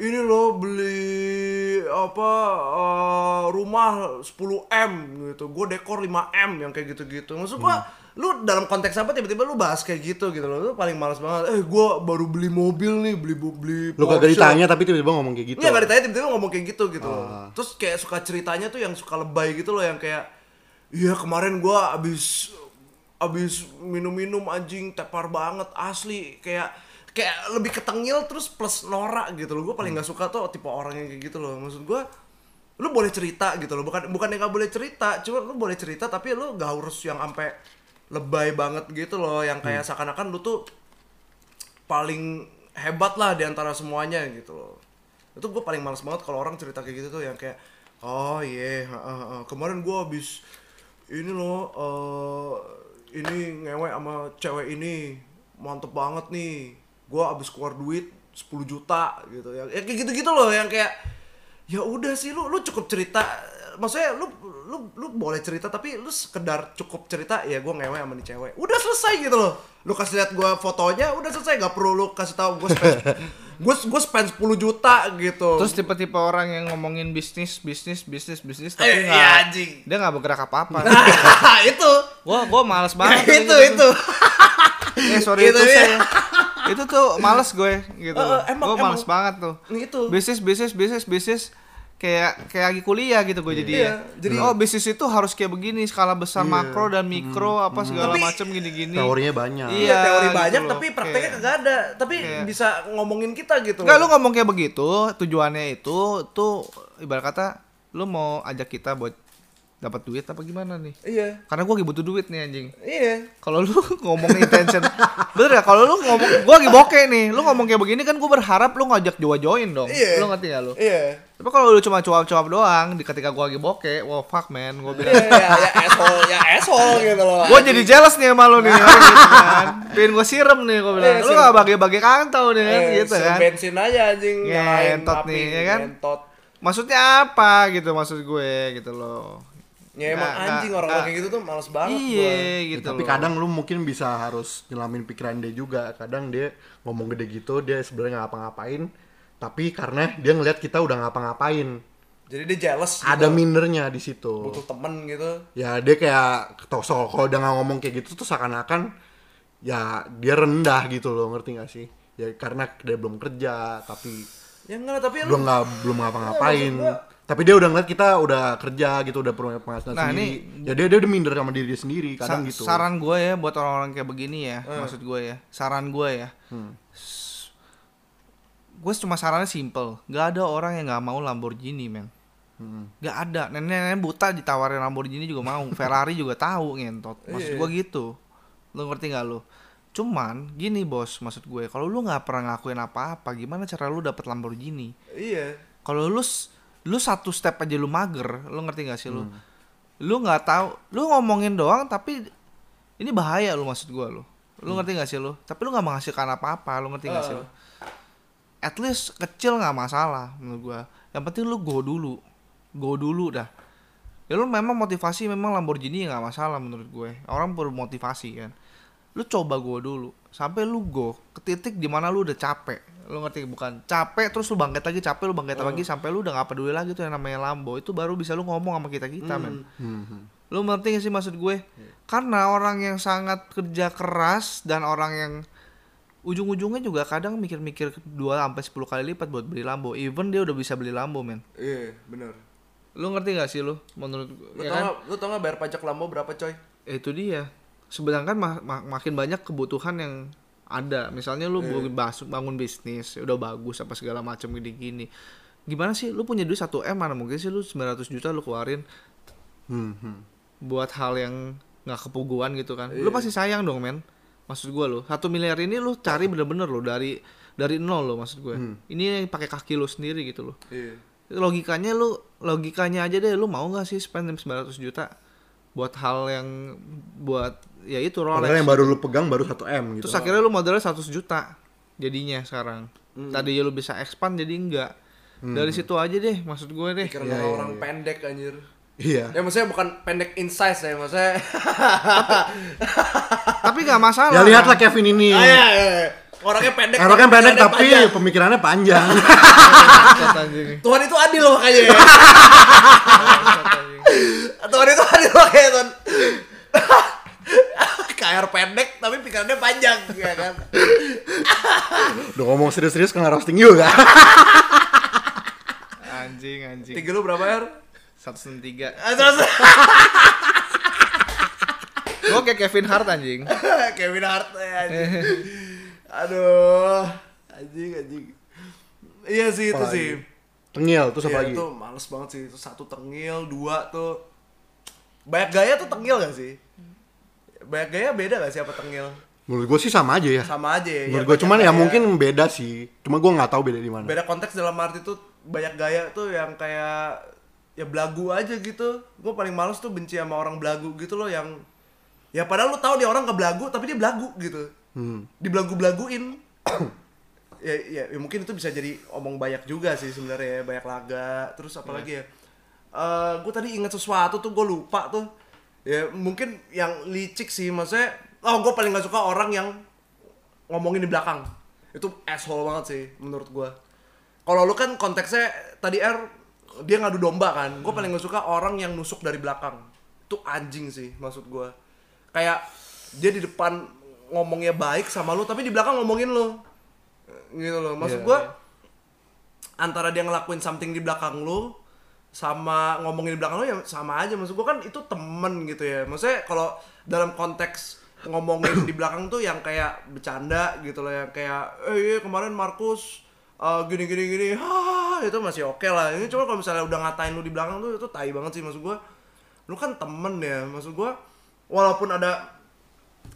ini loh beli apa eh, rumah 10 m gitu, gue dekor 5 m yang kayak gitu-gitu. Maksud gua lu dalam konteks apa tiba-tiba lu bahas kayak gitu gitu loh, lu paling males banget. Eh gua baru beli mobil nih, beli beli Lu kagak Porsche." ditanya tapi tiba-tiba ngomong kayak gitu. Iya gak ditanya tiba-tiba ngomong kayak gitu gitu loh. Ah. Terus kayak suka ceritanya tuh yang suka lebay gitu loh yang kayak Iya kemarin gua abis abis minum-minum anjing tepar banget asli kayak kayak lebih ketengil terus plus norak gitu loh. Gue paling nggak suka tuh tipe orang yang kayak gitu loh. Maksud gua lu boleh cerita gitu loh. Bukan bukan yang nggak boleh cerita, cuma lu boleh cerita tapi lu gak harus yang sampai lebay banget gitu loh yang kayak seakan-akan lu tuh paling hebat lah di antara semuanya gitu loh. Itu gue paling males banget kalau orang cerita kayak gitu tuh yang kayak oh iya heeh, heeh. kemarin gue habis ini loh eh ini ngewe sama cewek ini mantep banget nih. Gue habis keluar duit 10 juta gitu. Ya, ya kayak gitu-gitu loh yang kayak ya udah sih lu lu cukup cerita. Maksudnya lu lu lu boleh cerita tapi lu sekedar cukup cerita ya gue ngewe sama nih cewek. Udah selesai gitu loh. Lu kasih lihat gue fotonya udah selesai. Gak perlu lu kasih tahu gue gue gue spend 10 juta gitu terus tipe-tipe orang yang ngomongin bisnis bisnis bisnis bisnis Eh, tapi iya, nggak anjing. dia nggak bergerak apa-apa itu gua gua males banget itu gitu. itu Eh sorry Gitu itu ya. saya itu tuh males gue gitu. Eh, eh, emang- gue males emang. banget tuh. Itu. Bisnis bisnis bisnis bisnis kayak kayak lagi kuliah gitu gue jadi Iya, ya. jadi- oh bisnis itu harus kayak begini skala besar makro dan mikro apa segala Tapi- macam gini-gini. Teorinya banyak. Iya. Iya, teori gitu banyak loh. tapi prakteknya Kayak- kagak ada. Tapi kayak- bisa ngomongin kita gitu. Enggak lu ngomong kayak begitu, tujuannya itu tuh ibarat kata lu mau ajak kita buat dapat duit apa gimana nih? Iya. Karena gue lagi butuh duit nih anjing. Iya. Kalau lu ngomong intention, bener ya? Kalau lu ngomong, gua lagi bokeh nih, lu ngomong kayak begini kan gue berharap lu ngajak joa join dong. Iya. Lu ngerti gak lu? Iya. Tapi kalau lu cuma cuap-cuap doang, di ketika gua lagi bokeh, wow fuck man, gua bilang. Iya, ya, ya asshole, ya asshole gitu loh. Gue jadi jealous nih sama lu nih, gitu kan. Pengen gue siram nih, gue bilang. Iya, Lu gak bagi-bagi kantau nih kan, Eh, gitu kan. bensin aja anjing Ngentot nih, ya kan? Maksudnya apa gitu maksud gue gitu loh. Ya emang Nggak, anjing nggak, orang-orang nggak. kayak gitu tuh males banget Iya gua. gitu tapi loh. kadang lu mungkin bisa harus nyelamin pikiran dia juga kadang dia ngomong gede gitu dia sebenarnya nggak ngapa-ngapain tapi karena dia ngelihat kita udah ngapa-ngapain Jadi dia jealous gitu. ada minernya di situ butuh temen gitu. ya dia kayak tau so kalau udah nggak ngomong kayak gitu tuh seakan-akan ya dia rendah gitu loh ngerti gak sih ya karena dia belum kerja tapi Ya enggak tapi lu belum nggak belum ngapa-ngapain gua- tapi dia udah ngeliat kita udah kerja gitu udah punya penghasilan Nah, sendiri ini- ya dia dia udah minder sama diri dia sendiri kadang Sa- gitu Saran gue ya buat orang-orang kayak begini ya, Hmm. maksud gue ya. Saran gue ya. S- Gue cuma sarannya simple. Gak ada orang yang nggak mau Lamborghini, men. Hmm. Gak ada. Nenek-nenek buta ditawarin Lamborghini juga mau. Ferrari juga tahu ngentot. Maksud Iya. gue gitu. Lu ngerti gak lu? Cuman gini bos, maksud gue, kalau lu nggak pernah ngakuin apa-apa, gimana cara lu dapet Lamborghini? Iya. Kalau lu lu satu step aja lu mager, lu ngerti gak sih lu? Hmm. Lu nggak tahu, lu ngomongin doang tapi ini bahaya lu maksud gua lu. Lu Hmm. ngerti gak sih lu? Tapi lu nggak menghasilkan apa-apa, lu ngerti gak sih lu? At least kecil nggak masalah menurut gua. Yang penting lu go dulu. Go dulu dah. ya lu memang motivasi memang Lamborghini nggak masalah menurut gue orang perlu motivasi kan lu coba gue dulu sampai lu go ke titik di mana lu udah capek. Lu ngerti? Bukan capek terus lu bangkit lagi capek lu bangkit lagi sampai lu udah gak peduli lagi tuh yang namanya Lambo. Itu baru bisa lu ngomong sama kita kita men. Hmm, lu ngerti gak sih maksud gue? Karena orang yang sangat kerja keras dan orang yang ujung-ujungnya juga kadang mikir-mikir 2 sampai 10 kali lipat buat beli Lambo. Even dia udah bisa beli Lambo men. Iya, bener. lu ngerti gak sih lu menurut Lu ya tau kan? nggak- lu tau gak bayar pajak Lambo berapa coy? Ya, itu dia sedangkan ma- ma- makin banyak kebutuhan yang ada. Misalnya lu bangun, bas- bangun bisnis ya udah bagus apa segala macam gini-gini. Gimana sih lu punya duit 1 m mana mungkin sih lu 900 juta lu keluarin? Hmm, hmm. buat hal yang nggak kepuguan gitu kan. Lu pasti sayang dong men. Maksud gua lu satu miliar ini lu cari bener-bener lo dari dari nol lo maksud gue ini pakai kaki lu sendiri gitu loh Iya. logikanya lu logikanya aja deh lu mau nggak sih spend 900 juta buat hal yang buat ya itu Padahal Rolex yang baru lu pegang baru 1 m gitu. terus akhirnya lu modalnya 100 juta jadinya sekarang tadi lu bisa expand jadi enggak dari situ aja deh maksud gue deh Pikiran Iya, orang-orang pendek anjir. Iya. Ya maksudnya bukan pendek in size ya, maksudnya. tapi nggak masalah Ya lihatlah Kevin ini. Ah, iya, iya, iya. Orangnya pendek. Orangnya pendek tapi panjang. pemikirannya panjang. Tuhan itu adil loh makanya ya. Tuhan itu adil makanya Tuhan. KR pendek tapi pikirannya panjang ya kan. Udah ngomong serius-serius kena roasting juga. anjing anjing Tinggi lu berapa R? satu tiga Ah, Terus gue kayak Kevin Hart anjing Kevin Hart ya anjing. Aduh, anjing anjing. Iya sih itu sih. Tengil terus apa Iya, lagi? itu males banget sih. Itu satu tengil, dua tuh banyak gaya tuh tengil gak sih? Banyak gaya beda gak sih apa tengil? Menurut gue sih sama aja ya. Sama aja ya. Menurut ya, gue cuman ya gaya. mungkin beda sih. Cuma gue nggak tahu beda di mana. beda konteks dalam arti tuh banyak gaya tuh yang kayak ya belagu aja gitu. Gue paling males tuh benci sama orang belagu gitu loh yang ya padahal lu tahu dia orang nggak belagu tapi dia belagu gitu. Hmm. Dibelagu-belaguin. ya, ya, ya mungkin itu bisa jadi omong banyak juga sih sebenarnya ya, banyak laga. Terus apa lagi ya? Eh gue tadi inget sesuatu tuh gue lupa tuh. Ya mungkin yang licik sih maksudnya. Oh gue paling gak suka orang yang ngomongin di belakang. Itu asshole banget sih menurut gue. Kalau lu kan konteksnya tadi R dia ngadu domba kan. Gue paling gak suka orang yang nusuk dari belakang. Itu anjing sih maksud gue. Kayak dia di depan ngomongnya baik sama lu tapi di belakang ngomongin lu. Gitu loh. Maksud Iya, gue antara dia ngelakuin something di belakang lu sama ngomongin di belakang lu ya sama aja. Maksud gua kan itu temen gitu ya. Maksudnya kalau dalam konteks ngomongin di belakang tuh yang kayak bercanda gitu loh yang kayak eh iya kemarin Markus eh, gini gini gini ha itu masih oke lah. Ini cuma kalau misalnya udah ngatain lu di belakang tuh itu tai banget sih. Maksud gua lu kan temen ya. Maksud gua walaupun ada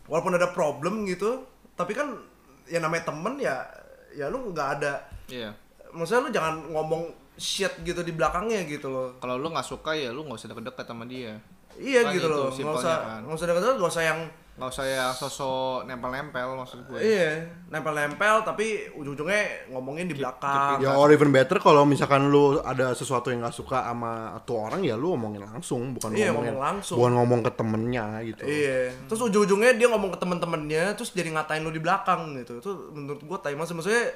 walaupun ada problem gitu tapi kan ya namanya temen ya ya lu nggak ada. Iya. Maksudnya lu jangan ngomong shit gitu di belakangnya gitu loh kalau lu nggak suka ya lu nggak usah deket-deket sama dia iya Kan gitu itu loh nggak usah kan. nggak usah deket nggak usah yang nggak usah ya sosok nempel-nempel maksud gue iya nempel-nempel tapi ujung-ujungnya ngomongin di belakang Ya or even better kalau misalkan lu ada sesuatu yang nggak suka sama tuh orang ya lu ngomongin langsung bukan Iya, ngomongin ngomong langsung. bukan ngomong ke temennya gitu. Iya. Terus ujung-ujungnya dia ngomong ke temen-temennya, terus jadi ngatain lu di belakang gitu. Itu menurut gua tai maksud maksudnya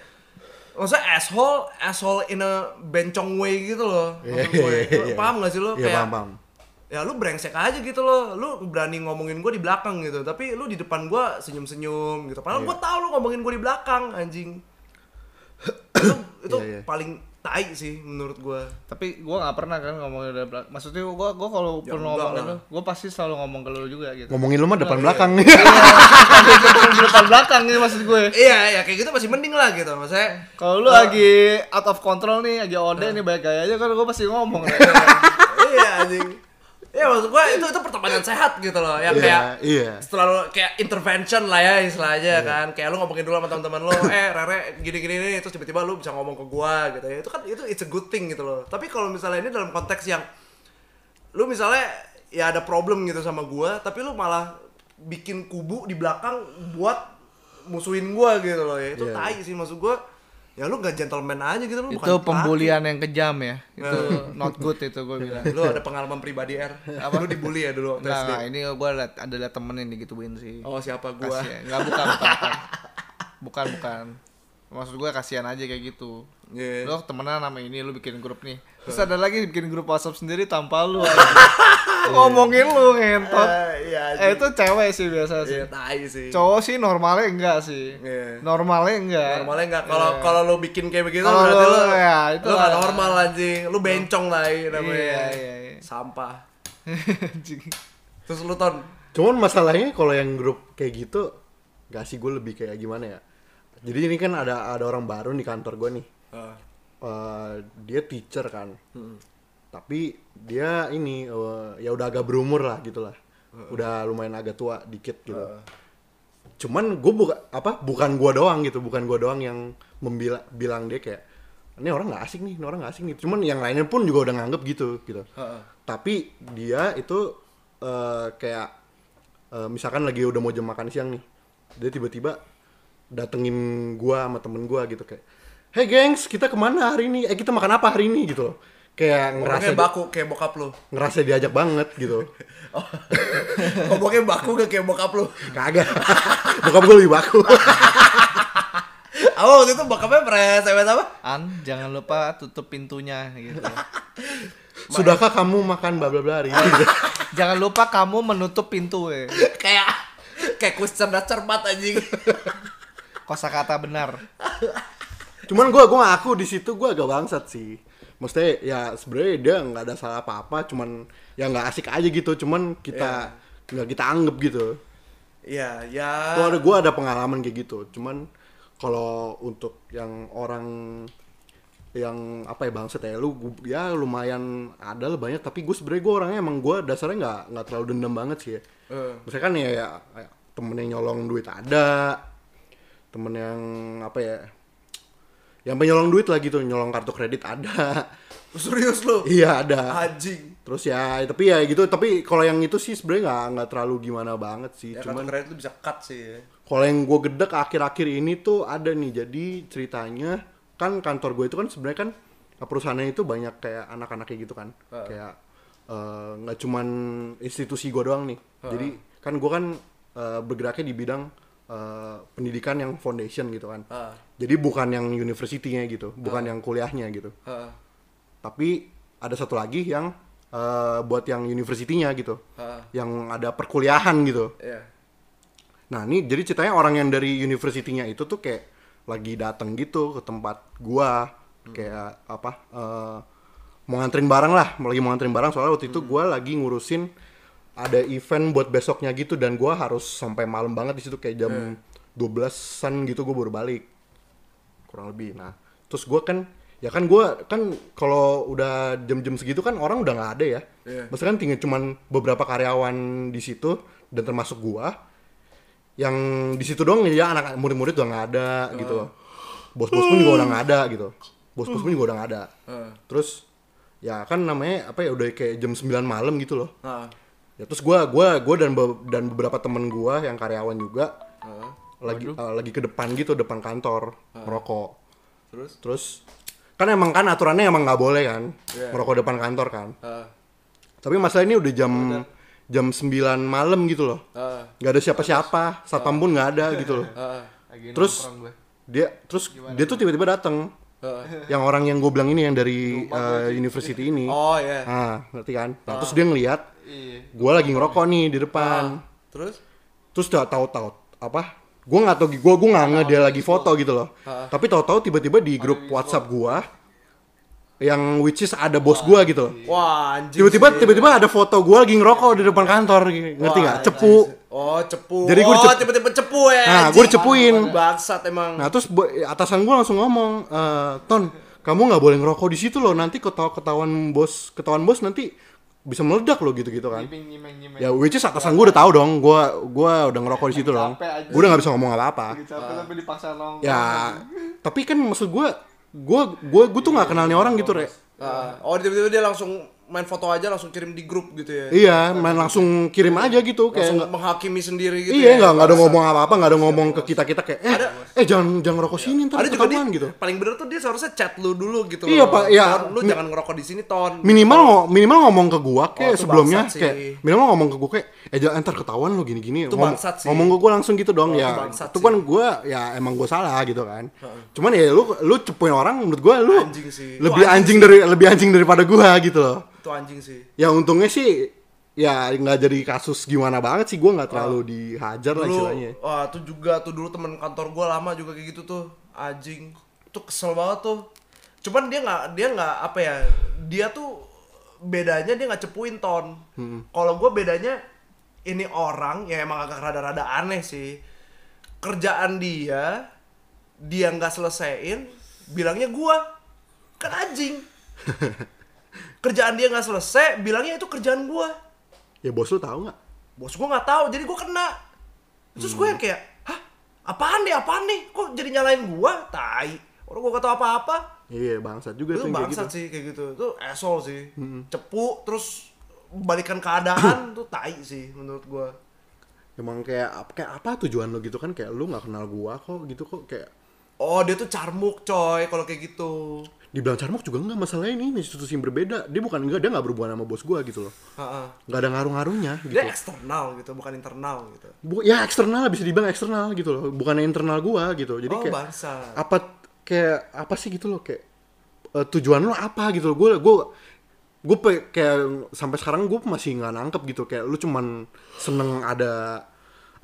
maksudnya asshole, asshole in a bencong way gitu loh. Maksud gue. Iya, iya. Paham gak sih lo? Iya paham paham. ya lu brengsek aja gitu loh. Lu berani ngomongin gua di belakang gitu, tapi lu di depan gua senyum-senyum gitu. Padahal Iya. gua tahu lu ngomongin gua di belakang, anjing. itu itu Iya, iya. paling tai sih menurut gua. tapi gue nggak pernah kan ngomongin dari belakang maksudnya gue gue kalau Ya, pernah enggak ngomongin lah. lu gue pasti selalu ngomong ke lu juga gitu Ngomongin lu mah depan belakang. depan belakang nih maksud gue iya, ya kayak gitu masih mending lah gitu. Maksudnya kalau lu lagi out of control nih lagi ode nih baik gaya aja kan gue pasti ngomong iya anjing. Iya maksud gua itu itu pertemanan sehat gitu loh. Yang kayak Iya, iya. selalu kayak intervention lah ya istilahnya kan. Kayak lu ngomongin dulu sama teman-teman lu, eh Rere gini-gini nih terus tiba-tiba lu bisa ngomong ke gua gitu ya. Itu kan itu it's a good thing gitu loh. Tapi kalau misalnya ini dalam konteks yang lu misalnya ya ada problem gitu sama gua, tapi lu malah bikin kubu di belakang buat musuhin gua gitu loh ya. Itu Iya. tai sih maksud gua. Ya lu nggak gentleman aja gitu lu itu bukan laki. pembulian yang kejam ya. Itu not good itu gue bilang. Lu ada pengalaman pribadi R apa? Lu dibully ya dulu waktu SD nggak, ini gue ada, ada liat temen yang digituin sih. Oh siapa gua? Kasian. Nggak, bukan, bukan. Bukan, bukan. Maksud gue kasihan aja kayak gitu. Iya. Lo temenan sama ini, lu bikin grup nih. Terus ada lagi bikin grup WhatsApp sendiri tanpa lu aja. Ngomongin lu ngentot. Eh, iya Eh itu cewek sih biasa sih. Iya, tai sih. Cowok sih normalnya enggak sih. Iya. Normalnya enggak. Normalnya enggak kalau Iya. kalau lu bikin kayak begitu Kalau berarti lu- lu ya, itu lu lah. normal anjing. Lu bencong lah ini namanya. Iya, iya, iya. Sampah. Anjing. Terus lu ton Cuman masalahnya kalau yang grup kayak gitu gak sih gue lebih kayak gimana ya. Jadi ini kan ada ada orang baru di kantor gue nih. Ah. Eh, dia teacher kan. Tapi dia ini eh, ya udah agak berumur lah gitu lah. Udah lumayan agak tua dikit gitu. Cuman gue buka apa bukan gua doang gitu, bukan gua doang yang membila bilang dia kayak ini orang nggak asik nih, ini orang nggak asik nih. Cuman yang lainnya pun juga udah nganggep gitu gitu. Heeh. Tapi dia itu eh, kayak eh, misalkan lagi udah mau jam makan siang nih, dia tiba-tiba datengin gua sama temen gua gitu kayak, hey gengs kita ke mana hari ini? Eh kita makan apa hari ini gitu. Kayak ngerasa baku kayak bokap lu. ngerasa diajak banget gitu. Ngomongnya baku gak kayak bokap lu. Kagak. Bokap gue lebih baku. Oh, waktu itu bokapnya pernah SMS apa? An, jangan lupa tutup pintunya gitu. Sudahkah kamu makan bla bla bla hari ini? jangan lupa kamu menutup pintu ya. kayak kayak kuis cerdas cermat anjing. Kosakata benar. Cuman gue gue ngaku di situ gue agak bangsat sih. Maksudnya ya sebenarnya dia nggak ada salah apa-apa, cuman ya nggak asik aja gitu. Cuman kita nggak kita anggap gitu. Iya, ya. Tuh ada gue ada pengalaman kayak gitu. Cuman kalau untuk yang orang yang apa ya bangsat ya lu ya lumayan ada lah banyak tapi gue sebenarnya gue orangnya emang gue dasarnya nggak nggak terlalu dendam banget sih ya Eh. misalkan ya, ya kayak temen yang nyolong duit ada temen yang apa ya yang penyolong duit lah gitu nyolong kartu kredit ada Serius lu? iya ada Anjing. terus ya tapi ya gitu tapi kalau yang itu sih sebenarnya nggak nggak terlalu gimana banget sih Ya cuman kartu kredit lu bisa cut sih. ya. kalau yang gue gedek akhir-akhir ini tuh ada nih jadi ceritanya kan kantor gue itu kan sebenarnya kan perusahaannya itu banyak kayak anak-anaknya gitu kan Heeh. kayak eh, nggak cuman institusi gue doang nih jadi kan gue kan eh, bergeraknya di bidang eh, pendidikan yang foundation gitu kan Ah. jadi bukan yang university-nya gitu bukan yang kuliahnya gitu Heeh. tapi ada satu lagi yang eh, buat yang university-nya gitu Heeh. yang ada perkuliahan gitu Iya. Nah ini jadi ceritanya orang yang dari university-nya itu tuh kayak lagi datang gitu ke tempat gua kayak apa eh, mau nganterin barang lah, lagi mau nganterin barang soalnya waktu itu gua lagi ngurusin ada event buat besoknya gitu dan gua harus sampai malam banget di situ kayak jam 12-an gitu gua baru balik. Kurang lebih. Nah, terus gua kan ya kan gua kan kalau udah jam-jam segitu kan orang udah nggak ada ya. Iya. Maksudnya kan tinggal cuman beberapa karyawan di situ dan termasuk gua yang di situ doang ya anak murid-murid udah nggak ada gitu loh. Bos-bos pun juga udah nggak ada gitu. Bos-bos pun juga udah nggak ada. Heeh. Terus ya kan namanya apa ya udah kayak jam 9 malam gitu loh. Heeh. Ya terus gua gua gua dan be- dan beberapa temen gua yang karyawan juga Heeh. lagi eh, lagi ke depan gitu depan kantor merokok. Terus? Terus kan emang kan aturannya emang nggak boleh kan Iya. merokok depan kantor kan. Heeh. Tapi masalah ini udah jam jam 9 malam gitu loh. Heeh. nggak ada siapa-siapa, satpam pun nggak ada gitu loh. Heeh. Lagi Terus gue. dia terus dia tuh tiba-tiba datang. Heeh. Yang orang yang gue bilang ini yang dari eh, university ini. Oh iya. Nah, ngerti kan? Nah, terus dia ngeliat Iya. gue lagi ngerokok nih di depan. Terus? Terus udah tahu-tahu apa? Gue nggak tahu gue gue nggak nge dia lagi foto gitu loh. Ah. Tapi tahu-tahu tiba-tiba di grup WhatsApp gue yang which is ada bos gue gitu. loh. Wah, anjing. Tiba-tiba tiba-tiba ada foto gue lagi ngerokok di depan kantor, ngerti nggak? Cepu. Oh, cepu. Jadi gua oh, tiba-tiba cepu ya. Nah, gua dicepuin. Bangsat emang. Nah terus bo- atasan gue langsung ngomong, "Eh, Ton, kamu nggak boleh ngerokok di situ loh. Nanti ketawa ketahuan bos, ketahuan bos nanti bisa meledak loh gitu-gitu kan." Nyimeng, nyimeng, nyimeng. Ya which is atasan gue udah tahu dong, gue gua udah ngerokok di situ dong. Gue udah nggak bisa ngomong apa-apa. Nongkrong. Ya, tapi kan maksud gue, gue gue gue tuh nggak kenal nih orang gitu re. Ah, oh, tiba-tiba dia langsung main foto aja langsung kirim di grup gitu ya. Iya, main langsung kirim aja gitu kayak Langsung nggak- menghakimi sendiri gitu. Iya, ya. nggak nggak ada ngomong apa-apa, nggak ada ngomong ke kita kita kayak eh eh jangan jangan rokok sini ntar Ada juga dia gitu. paling bener tuh dia seharusnya chat lu dulu gitu Iya. Pak, iya. Lu Mi- jangan ngerokok di sini ton. Minimal minimal ngomong ke gua kayak Oh, sebelumnya kayak minimal ngomong ke gua kayak eh jangan ntar ketahuan lo gini-gini. Itu ngomong, ngomong ke gua langsung gitu dong Oh, ya. itu kan gua ya emang gua salah gitu kan. Cuman ya lu lu cepuin orang menurut gua lu lebih anjing dari lebih anjing daripada gua gitu loh. Itu anjing sih. Ya untungnya sih ya nggak jadi kasus gimana banget sih gua nggak terlalu dihajar lah Dulu, istilahnya. wah tuh juga tuh dulu temen kantor gua lama juga kayak gitu tuh anjing. Tuh kesel banget tuh. Cuman dia nggak dia nggak apa ya dia tuh bedanya dia nggak cepuin ton. Kalau gua bedanya ini orang yang emang agak rada-rada aneh sih. Kerjaan dia dia nggak selesaiin bilangnya gua kan anjing. kerjaan dia nggak selesai bilangnya itu kerjaan gua. Ya bos lu tahu nggak? bos gue nggak tahu jadi gue kena. Terus gue yang kayak hah? Apaan nih apaan nih? Kok jadi nyalain gue tai. Orang gue gak tahu apa-apa. Iya bangsat juga itu tuh kayak bangsat gitu. sih kayak gitu. Itu asshole sih. Cepu terus balikan keadaan tuh tai sih menurut gue Emang kayak kayak apa tujuan lo gitu kan? Kayak lu nggak kenal gua kok gitu kok kayak oh dia tuh carmuk coy kalau kayak gitu dibilang carmuk juga nggak masalah ini institusi yang berbeda. Dia bukan enggak dia nggak berhubungan sama bos gua gitu loh. Nggak ada ngaruh-ngaruhnya gitu. Dia eksternal gitu bukan internal gitu. Bu- ya eksternal bisa dibilang eksternal gitu loh. Bukan internal gua gitu. Jadi oh kayak bangsa. apa kayak apa sih gitu loh kayak eh, tujuan lo apa gitu loh. Gue gue gue kayak sampai sekarang gue masih nggak nangkep gitu. Kayak lu cuman seneng ada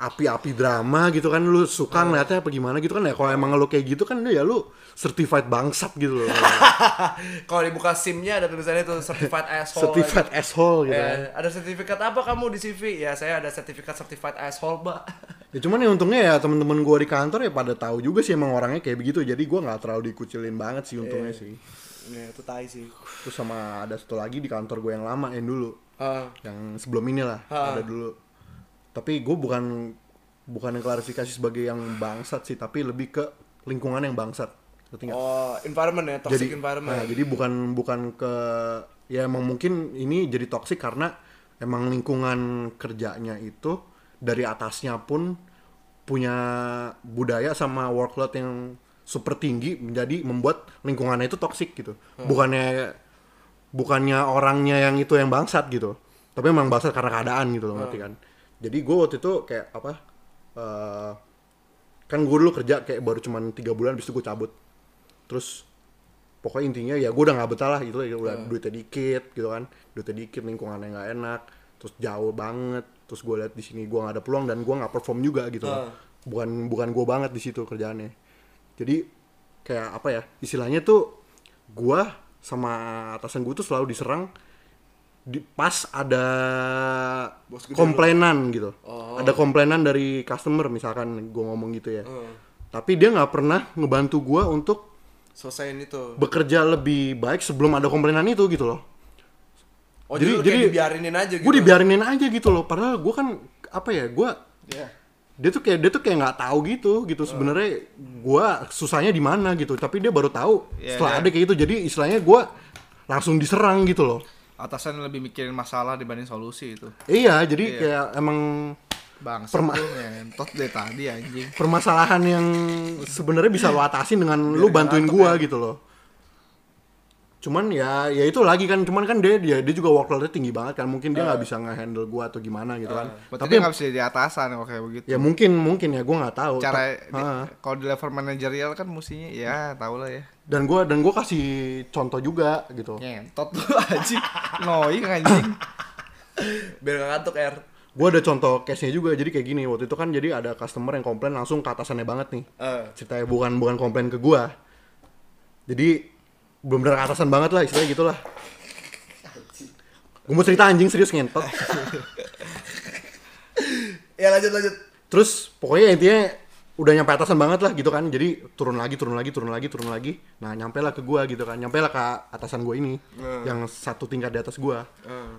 api-api drama gitu kan lu suka ngeliatnya apa gimana gitu kan ya. Kalau emang lo kayak gitu kan ya lu certified bangsat gitu loh. Kalau dibuka simnya ada tulisannya tuh certified asshole. Certified asshole gitu kan. Ya, ada sertifikat apa kamu di CV? Ya, saya ada sertifikat certified asshole, Mbak. ya cuman ya untungnya ya temen-temen gue di kantor ya pada tahu juga sih emang orangnya kayak begitu. Jadi gue nggak terlalu dikucilin banget sih untungnya sih. Ya, itu tai sih. terus sama ada satu lagi di kantor gue yang lama yang dulu. Ah, yang sebelum ini lah Ha. ada dulu tapi gue bukan bukan yang klarifikasi sebagai yang bangsat sih tapi lebih ke lingkungan yang bangsat. Ngerti nggak? oh, environment ya, toxic jadi environment. nah, jadi bukan bukan ke ya emang mungkin ini jadi toxic karena emang lingkungan kerjanya itu dari atasnya pun punya budaya sama workload yang super tinggi menjadi membuat lingkungannya itu toxic gitu. Bukannya bukannya orangnya yang itu yang bangsat gitu. Tapi emang bangsat karena keadaan gitu loh ngerti kan jadi gue waktu itu kayak apa eh, kan gue dulu kerja kayak baru cuman tiga bulan habis itu gue cabut. Terus pokoknya intinya ya gue udah nggak betah lah gitu ya udah duitnya dikit gitu kan. Duitnya dikit lingkungannya nggak enak terus jauh banget. Terus gue liat di sini gue nggak ada peluang dan gue nggak perform juga gitu. Ah. bukan bukan gue banget di situ kerjaannya. Jadi kayak apa ya istilahnya tuh gue sama atasan gue tuh selalu diserang di, pas ada komplainan gitu Oh. ada komplainan dari customer misalkan gue ngomong gitu ya Hmm. tapi dia nggak pernah ngebantu gue untuk Selesaiin itu. bekerja lebih baik sebelum ada komplainan itu gitu loh Oh, jadi- jadi, dibiarinin aja gitu. gue dibiarinin aja gitu loh padahal gue kan apa ya gue Iya. dia tuh kayak dia tuh kayak nggak tahu gitu gitu sebenarnya gue susahnya di mana gitu tapi dia baru tahu Iya, setelah iya. ada kayak gitu jadi istilahnya gue langsung diserang gitu loh Atasan lebih mikirin masalah dibanding solusi itu. iya jadi Iya. kayak emang Bangsa Perma- ngentot deh tadi anjing. permasalahan yang sebenarnya bisa lo atasin dengan lu bantuin gua ya. gitu loh cuman ya ya itu lagi kan cuman kan dia dia dia juga workloadnya tinggi banget kan mungkin dia nggak bisa nge-handle gua atau gimana gitu kan Berarti tapi nggak bisa jadi atasan kalau kayak begitu. ya mungkin mungkin ya gua nggak tahu Cara kalau di level manajerial kan mestinya ya tau lah ya. dan gua dan gua kasih contoh juga gitu Ngentot tuh anjing. Annoying anjing. Biar gak ngantuk, R. gua ada contoh case nya juga jadi kayak gini waktu itu kan jadi ada customer yang komplain langsung ke atasannya banget nih Eh. ceritanya bukan bukan komplain ke gua jadi belum benar atasan banget lah istilahnya gitulah. Gue mau cerita anjing serius ngentot. Ya lanjut lanjut. terus pokoknya intinya udah nyampe atasan banget lah gitu kan. Jadi turun lagi turun lagi turun lagi turun lagi. Nah nyampe lah ke gua gitu kan. Nyampe lah ke atasan gua ini Hmm. yang satu tingkat di atas gua. Eh,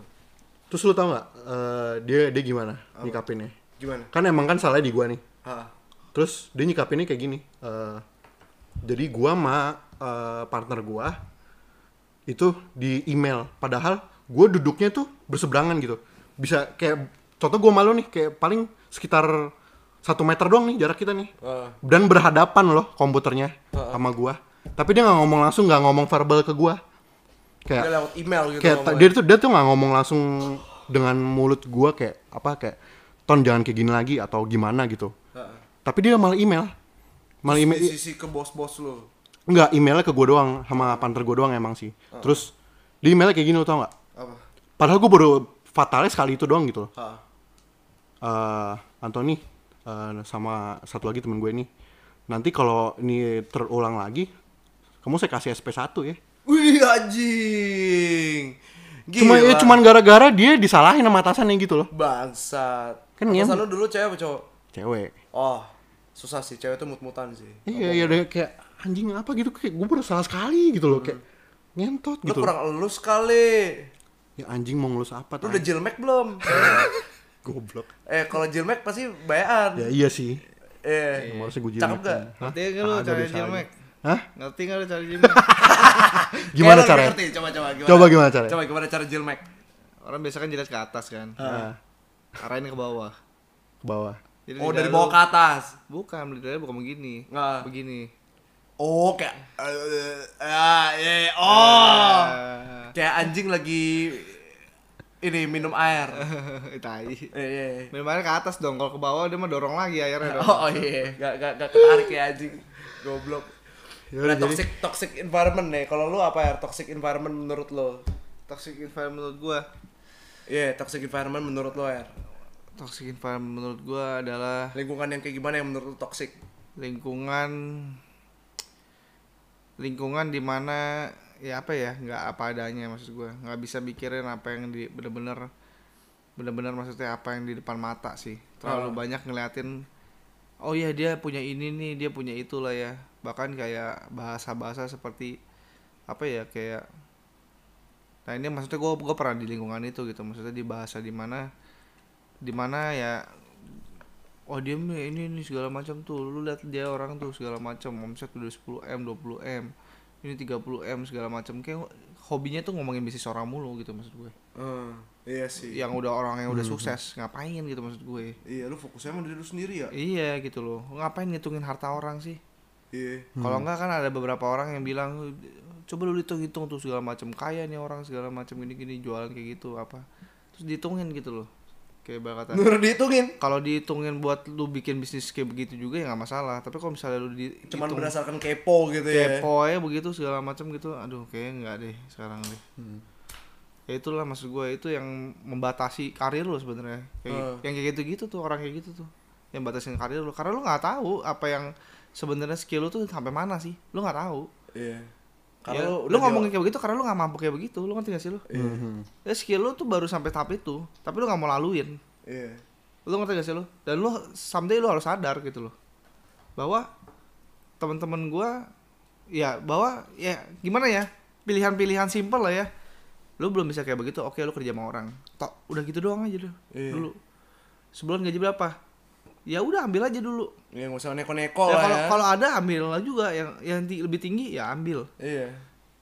terus lu tau nggak eh, dia dia gimana nyikapinnya? Gimana? kan emang kan salahnya di gua nih. Ah. terus dia nyikapinnya kayak gini eh, jadi gua sama eh, partner gua itu di email padahal gue duduknya tuh berseberangan gitu bisa kayak contoh gue malu nih kayak paling sekitar satu meter doang nih jarak kita nih Heeh. dan berhadapan loh komputernya sama gua tapi dia nggak ngomong langsung nggak ngomong verbal ke gua Dia kayak lewat email gitu. kayak ngomongnya. dia tuh dia tuh nggak ngomong langsung dengan mulut gua kayak apa kayak ton jangan kayak gini lagi atau gimana gitu Heeh. tapi dia malah email malah Di email sisi ke bos-bos lu. Nggak emailnya ke gua doang sama partner gua doang emang sih terus di emailnya kayak gini lo tau nggak Apa? padahal gua baru fatalnya sekali itu doang gitu loh Heeh. eh Anthony eh, sama satu lagi temen gue ini nanti kalau ini terulang lagi kamu saya kasih SP1 ya Wih anjing. cuma ya Gila. cuman gara-gara dia disalahin sama atasannya gitu loh bangsat. Kan Atasan lu dulu cewek apa cowok? cewek Oh, susah sih cewek tuh mut-mutan sih. iya iya kayak anjing apa gitu kayak gue baru salah sekali gitu loh kayak ngentot Lu gitu kurang elus kali. ya anjing mau ngelus apa Lu tai? udah jilmek belum? goblok eh, kalau jilmek pasti bayaan. ya iya sih Eh, harusnya gue Cakep jilmek gak? kan. Ngerti gak lu cara bisa jilmek? Hah? Ngerti gak lu cara jilmek? Gimana Eh, lu caranya? ngerti? Coba coba gimana? Coba gimana caranya? Coba gimana cara jilmek? Orang biasa kan jilat ke atas kan. Nah, Arahin ke bawah. ke bawah Jadi Oh, dari lu- bawah ke atas. Bukan, lidahnya bukan begini. Nggak. Begini. Oh, kayak eh, ah, eh, oh. Ah. Kayak anjing lagi ini minum air. tai. Eh, iya, iya. Minum air ke atas dong, kalau ke bawah dia mah dorong lagi airnya dong. Oh, oh iya, gak, gak, gak ketarik ya anjing. Goblok. Yaudah, Nah, jadi- toxic toxic environment nih. Kalau lu apa ya toxic environment menurut lo? Toxic environment menurut gua. Iya, toxic environment menurut lo ya. Toxic environment menurut gua adalah Lingkungan yang kayak gimana yang menurut lo toxic? lingkungan lingkungan di mana ya apa ya nggak apa adanya maksud gue nggak bisa mikirin apa yang di bener-bener bener-bener maksudnya apa yang di depan mata sih. Terlalu Oh. banyak ngeliatin oh ya dia punya ini nih dia punya itu lah ya. Bahkan kayak bahasa-bahasa seperti apa ya kayak nah ini maksudnya gue gue pernah di lingkungan itu gitu. Maksudnya di bahasa di mana di mana ya oh dia nih ini ini segala macam tuh. Lu lihat dia orang tuh segala macam omset udah 10 m 20 m ini 30 m segala macam. Kayak hobinya tuh ngomongin bisnis orang mulu gitu maksud gue. Hmm, iya sih. yang udah orang yang udah sukses ngapain gitu maksud gue. Iya, lu fokusnya emang diri lu sendiri ya? iya gitu loh. Ngapain ngitungin harta orang sih? Iya. kalau enggak kan ada beberapa orang yang bilang coba lu hitung-hitung tuh segala macam kaya nih orang segala macam gini-gini jualan kayak gitu apa? Terus dihitungin gitu loh kayak kata Menurut dihitungin. kalau dihitungin buat lu bikin bisnis kayak begitu juga ya nggak masalah tapi kalau misalnya lu di Cuman hitung berdasarkan kepo gitu ya. kepo ya begitu segala macam gitu aduh kayaknya nggak deh sekarang deh ya itulah maksud gue itu yang membatasi karir lu sebenarnya kayak Hmm. yang kayak gitu gitu tuh orang kayak gitu tuh yang batasin karir lu karena lu nggak tahu apa yang sebenarnya skill lu tuh sampai mana sih lu nggak tahu Iya. Karena Karena lu, lu, ngomongin kayak begitu karena lu nggak mampu kayak begitu lu ngerti gak sih lu? Mhm. ya skill lu tuh baru sampai tahap itu tapi lu nggak mau laluin. Iya. lu ngerti gak sih lu? Dan lu someday lu harus sadar gitu loh bahwa teman-teman gua ya bahwa ya gimana ya pilihan-pilihan simpel lah ya. Lu belum bisa kayak begitu oke lu kerja sama orang. Tok udah gitu doang aja dulu Iya. dulu. Sebulan gaji berapa ya udah ambil aja dulu Iya, nggak usah neko-neko ya lah kalau ya. kalau ada ambil lah juga yang yang ti- lebih tinggi ya ambil Iya.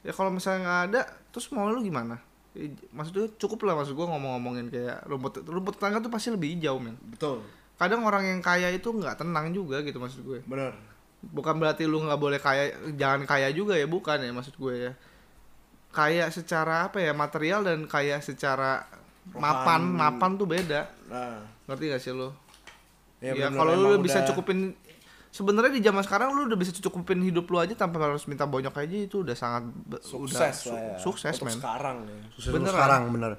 ya kalau misalnya nggak ada terus mau lu gimana Ya, maksudnya cukup lah maksud gua ngomong-ngomongin kayak rumput rumput tetangga tuh pasti lebih hijau men Betul. kadang orang yang kaya itu nggak tenang juga gitu maksud gue Benar. bukan berarti lu nggak boleh kaya jangan kaya juga ya bukan ya maksud gue ya kaya secara apa ya material dan kaya secara mapan Rohani. mapan tuh beda Nah, ngerti gak sih lu ya, ya, bener, kalau lu emang bisa udah- cukupin sebenarnya di zaman sekarang lu udah bisa cukupin hidup lu aja tanpa harus minta bonyok aja itu udah sangat sukses udah lah ya. sukses men. sekarang ya. Sukses Beneran. sekarang bener.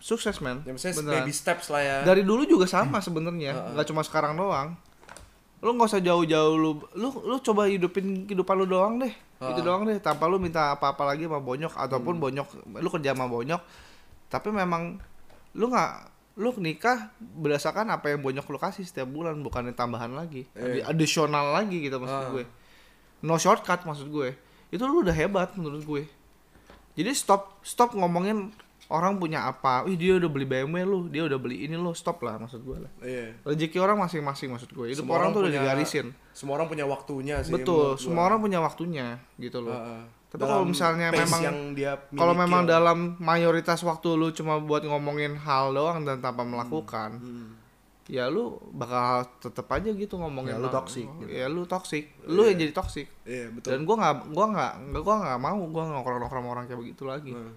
Sukses men. Ya maksudnya Beneran. baby steps lah ya. dari dulu juga sama sebenarnya. Nggak cuma sekarang doang. Lu nggak usah jauh-jauh lu lu lu coba hidupin kehidupan lu doang deh. Itu doang deh tanpa lu minta apa-apa lagi sama bonyok ataupun bonyok lu kerja sama bonyok. Tapi memang lu nggak lu nikah berdasarkan apa yang bonyok lu kasih setiap bulan bukan yang tambahan lagi. Adi- additional lagi gitu maksud Ah. gue. No shortcut maksud gue. Itu lu udah hebat menurut gue. Jadi stop stop ngomongin orang punya apa. Wih dia udah beli BMW lu dia udah beli ini lo stop lah maksud gue lah. Iya. rezeki orang masing-masing maksud gue. Semua orang, orang tuh udah punya- digarisin. Semua orang punya waktunya sih. betul semua orang punya waktunya gitu loh. Heeh. Tapi kalau misalnya memang- yang dia kalau memang lah. dalam mayoritas waktu lu cuma buat ngomongin hal doang dan tanpa melakukan Hmm. ya lu bakal tetep aja gitu ngomongin Ya, lu toxic gitu. ya lu toxic lu yang jadi toxic Iya, betul. dan gua nggak gua nggak nggak gua nggak mau gua nongkrong nongkrong sama orang kayak begitu lagi Hmm.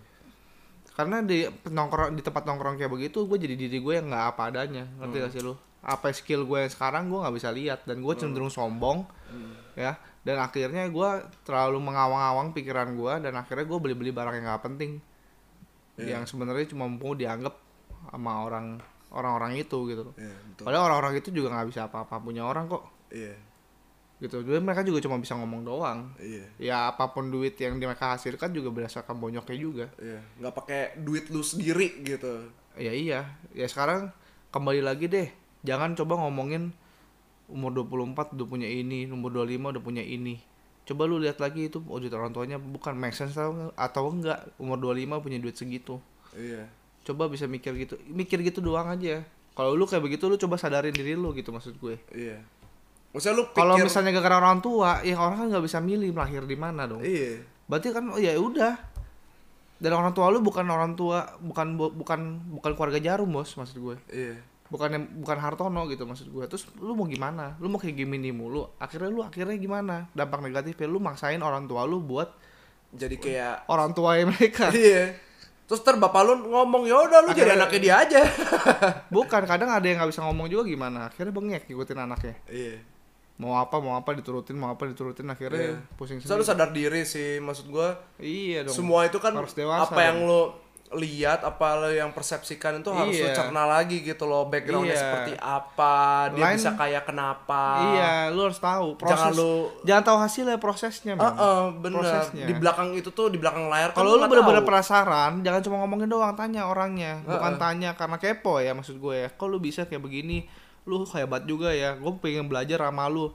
karena di nongkrong di tempat nongkrong kayak begitu gue jadi diri gue yang nggak apa adanya ngerti Hmm. gak sih lu apa skill gue yang sekarang gue nggak bisa lihat dan gue cenderung sombong Hmm. ya dan akhirnya gue terlalu mengawang-awang pikiran gue dan akhirnya gue beli-beli barang yang nggak penting Iya. yang sebenarnya cuma mau dianggap sama orang orang-orang itu gitu loh Iya, betul. padahal orang-orang itu juga nggak bisa apa-apa punya orang kok Iya. gitu jadi mereka juga cuma bisa ngomong doang Iya. ya apa pun duit yang mereka hasilkan juga berdasarkan bonyoknya juga Iya, nggak pakai duit lu sendiri gitu. Ya iya, ya sekarang kembali lagi deh. Jangan coba ngomongin umur 24 udah punya ini, umur 25 udah punya ini. Coba lu lihat lagi itu duit orang tuanya bukan make sense atau, enggak- atau enggak umur 25 punya duit segitu. Iya. Coba bisa mikir gitu. Mikir gitu doang aja. Kalau lu kayak begitu lu coba sadarin diri lu gitu maksud gue. Iya. Maksudnya lu pikir Kalau misalnya gara-gara orang tua, ya orang kan nggak bisa milih lahir di mana dong. Iya. Berarti kan oh ya udah. Dan orang tua lu bukan orang tua, bukan bukan bukan keluarga jarum, Bos, maksud gue. Iya. Bukan bukan Hartono gitu maksud gue terus lu mau gimana? Lu mau kayak gini mulu. Akhirnya lu akhirnya gimana? Dampak negatifnya lu maksain orang tua lu buat Jadi kayak orang tua mereka. Iya. Terus ter bapak lu ngomong ya udah lu jadi Akhirnya- anaknya dia aja. bukan kadang ada yang nggak bisa ngomong juga gimana. Akhirnya bengek ngikutin anaknya. Iya. mau apa mau apa diturutin mau apa diturutin. Akhirnya Iya. pusing Terus lu sendiri. sadar diri sih maksud gua. Iya dong. Semua itu kan Harus dewasa apa yang lu lihat apa lo yang persepsikan itu harus Iya. cerna lagi gitu loh backgroundnya Iya. seperti apa dia Lain- bisa kayak kenapa iya lu harus tahu proses Jangan lu- jangan tahu hasilnya prosesnya Heeh, man. bener Prosesnya. di belakang itu tuh di belakang layar kan Kalau lu nggak bener-bener penasaran, jangan cuma ngomongin doang, tanya orangnya. Bukan Heeh. tanya karena kepo ya maksud gue ya. Kok lu bisa kayak begini? Lu hebat juga ya. Gue pengen belajar sama lu.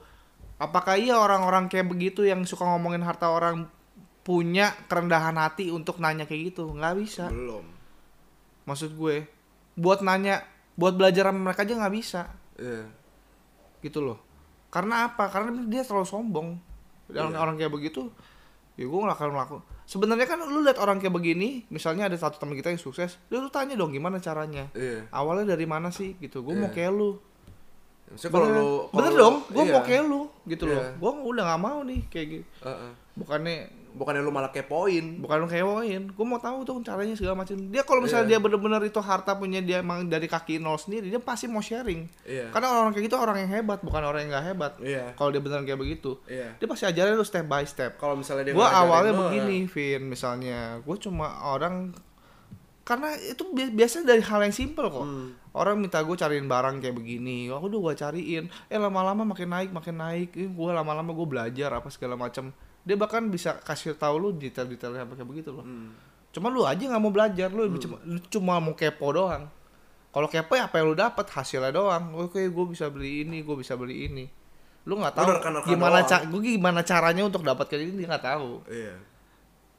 Apakah iya orang-orang kayak begitu yang suka ngomongin harta orang punya kerendahan hati untuk nanya kayak gitu? Nggak bisa. belum Maksud gue, buat nanya, buat belajar sama mereka aja nggak bisa. iya Gitu loh. Karena apa? Karena dia terlalu sombong. Orang, Iya. orang kayak begitu, ya gue nggak akan melakukan. Sebenarnya kan lu lihat orang kayak begini, misalnya ada satu teman kita yang sukses, lu, lu tanya dong gimana caranya. iya Awalnya dari mana sih gitu? Gue mau Iya. kayak lu. Maksudnya kalau Bener, lu bener dong, gue iya. mau kayak lu gitu loh. Iya. Gue udah nggak mau nih kayak gitu. Heeh. Bukannya bukannya lu malah kepoin bukan lu kewain, gue mau tahu tuh caranya segala macam. Dia kalau misalnya Iya. dia bener-bener itu harta punya dia emang dari kaki nol sendiri, dia pasti mau sharing. iya Karena orang kayak gitu orang yang hebat, bukan orang yang nggak hebat. iya Kalau dia beneran kayak begitu, iya dia pasti ajarin lu step by step. kalau misalnya dia Gua ngajarin awalnya lu, begini, Vin, misalnya, gue cuma orang karena itu bi- biasanya dari hal yang simple kok. Hmm. Orang minta gue cariin barang kayak begini, aku udah gue cariin. Eh lama-lama makin naik, makin naik. Eh, gue lama-lama gue belajar apa segala macam. Dia bahkan bisa kasih tahu lu detail-detailnya apa kayak begitu loh. Hmm. Cuma lu aja nggak mau belajar, lu cuma lu cuma mau kepo doang. Kalau kepo ya apa yang lu dapat hasilnya doang. Oke, gue bisa beli ini, gue bisa beli ini. Lu nggak tahu gimana ca gue gimana caranya untuk dapatkan ini nggak tahu. iya